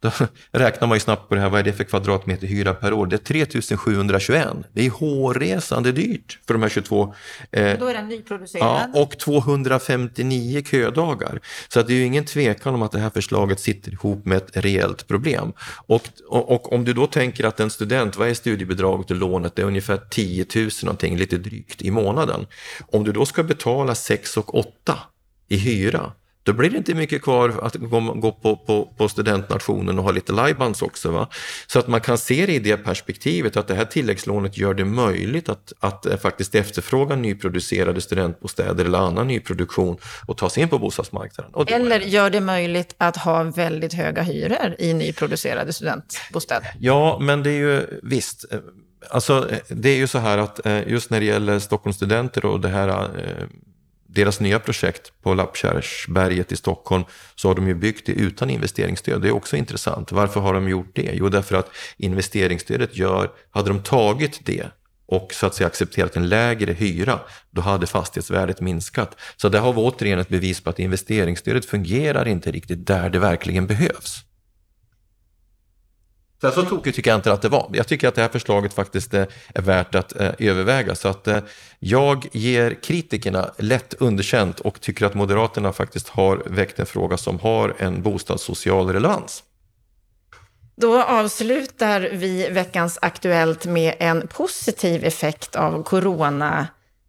Då räknar man ju snabbt på det här, vad är det för kvadratmeter hyra per år? Det är 3721. Det är hårresande dyrt för de här 22. Eh, Då är den nyproducerad. Ja, och 259 ködagar. Så att det är ju ingen tvekan om att det här förslaget sitter ihop med ett reellt problem. Och, och, och om du då tänker att en student, vad är studiebidraget och lånet? Det är ungefär 10 000 någonting, lite drygt i månaden. Om du då ska betala 6 och 8 i hyra, då blir det inte mycket kvar att gå, på, på, på, studentnationen och ha lite livebands också. Va? Så att man kan se det i det perspektivet att det här tilläggslånet gör det möjligt att, att eh, faktiskt efterfråga nyproducerade studentbostäder eller annan nyproduktion och ta sig in på bostadsmarknaden. eller gör det möjligt att ha väldigt höga hyror i nyproducerade studentbostäder? Ja, men det är ju visst. Eh, alltså, eh, det är ju så här att just när det gäller Stockholmsstudenter och det här deras nya projekt på Lappkärrsberget i Stockholm så har de ju byggt det utan investeringsstöd. Det är också intressant. Varför har de gjort det? Jo, därför att investeringsstödet gör, hade de tagit det och så att säga accepterat en lägre hyra, då hade fastighetsvärdet minskat. Så det har vi återigen ett bevis på att investeringsstödet fungerar inte riktigt där det verkligen behövs. Sen så tokigt tycker jag inte att det var. Jag tycker att det här förslaget faktiskt eh, är värt att eh, överväga. Så att eh, jag ger kritikerna lätt underkänt och tycker att Moderaterna faktiskt har väckt en fråga som har en bostadssocial relevans. Då avslutar vi veckans Aktuellt med en positiv effekt av corona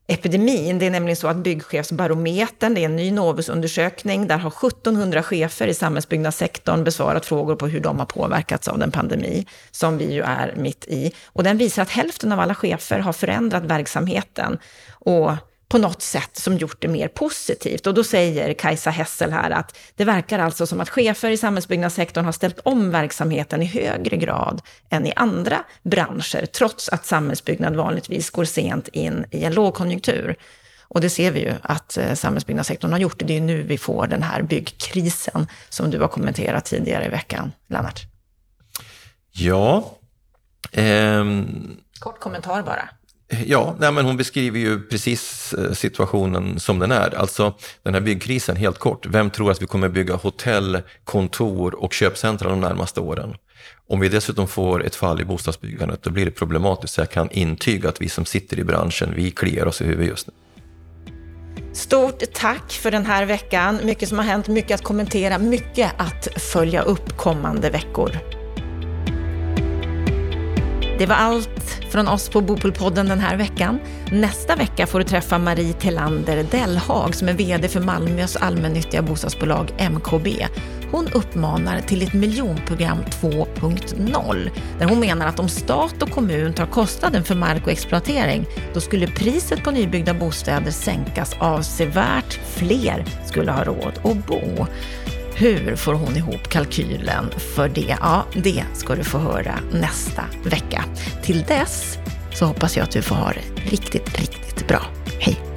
epidemin. Det är nämligen så att Byggchefsbarometern, det är en ny Novusundersökning, där har 1700 chefer i samhällsbyggnadssektorn besvarat frågor på hur de har påverkats av den pandemi som vi ju är mitt i. Och den visar att hälften av alla chefer har förändrat verksamheten och på något sätt som gjort det mer positivt. Och då säger Kajsa Hessel här att det verkar alltså som att chefer i samhällsbyggnadssektorn har ställt om verksamheten i högre grad än i andra branscher, trots att samhällsbyggnad vanligtvis går sent in i en lågkonjunktur. Och det ser vi ju att eh, samhällsbyggnadssektorn har gjort. Det är nu vi får den här byggkrisen som du har kommenterat tidigare i veckan, Lennart. Ja. Ehm... Kort kommentar bara. Ja, nej, men hon beskriver ju precis eh, situationen som den är. Alltså den här byggkrisen, helt kort. Vem tror att vi kommer bygga hotell, kontor och köpcentra de närmaste åren? Om vi dessutom får ett fall i bostadsbyggandet, då blir det problematiskt. Så jag kan intyga att vi som sitter i branschen, vi kliar oss i huvudet just nu. Stort tack för den här veckan. Mycket som har hänt, mycket att kommentera, mycket att följa upp kommande veckor. Det var allt från oss på Bopolpodden den här veckan. Nästa vecka får du träffa Marie Telander Dellhag som är VD för Malmös allmännyttiga bostadsbolag MKB. Hon uppmanar till ett miljonprogram 2.0 där hon menar att om stat och kommun tar kostnaden för mark och exploatering, då skulle priset på nybyggda bostäder sänkas avsevärt. Fler skulle ha råd att bo. Hur får hon ihop kalkylen för det? Ja, det ska du få höra nästa vecka. Till dess så hoppas jag att du får ha det riktigt, riktigt bra. Hej!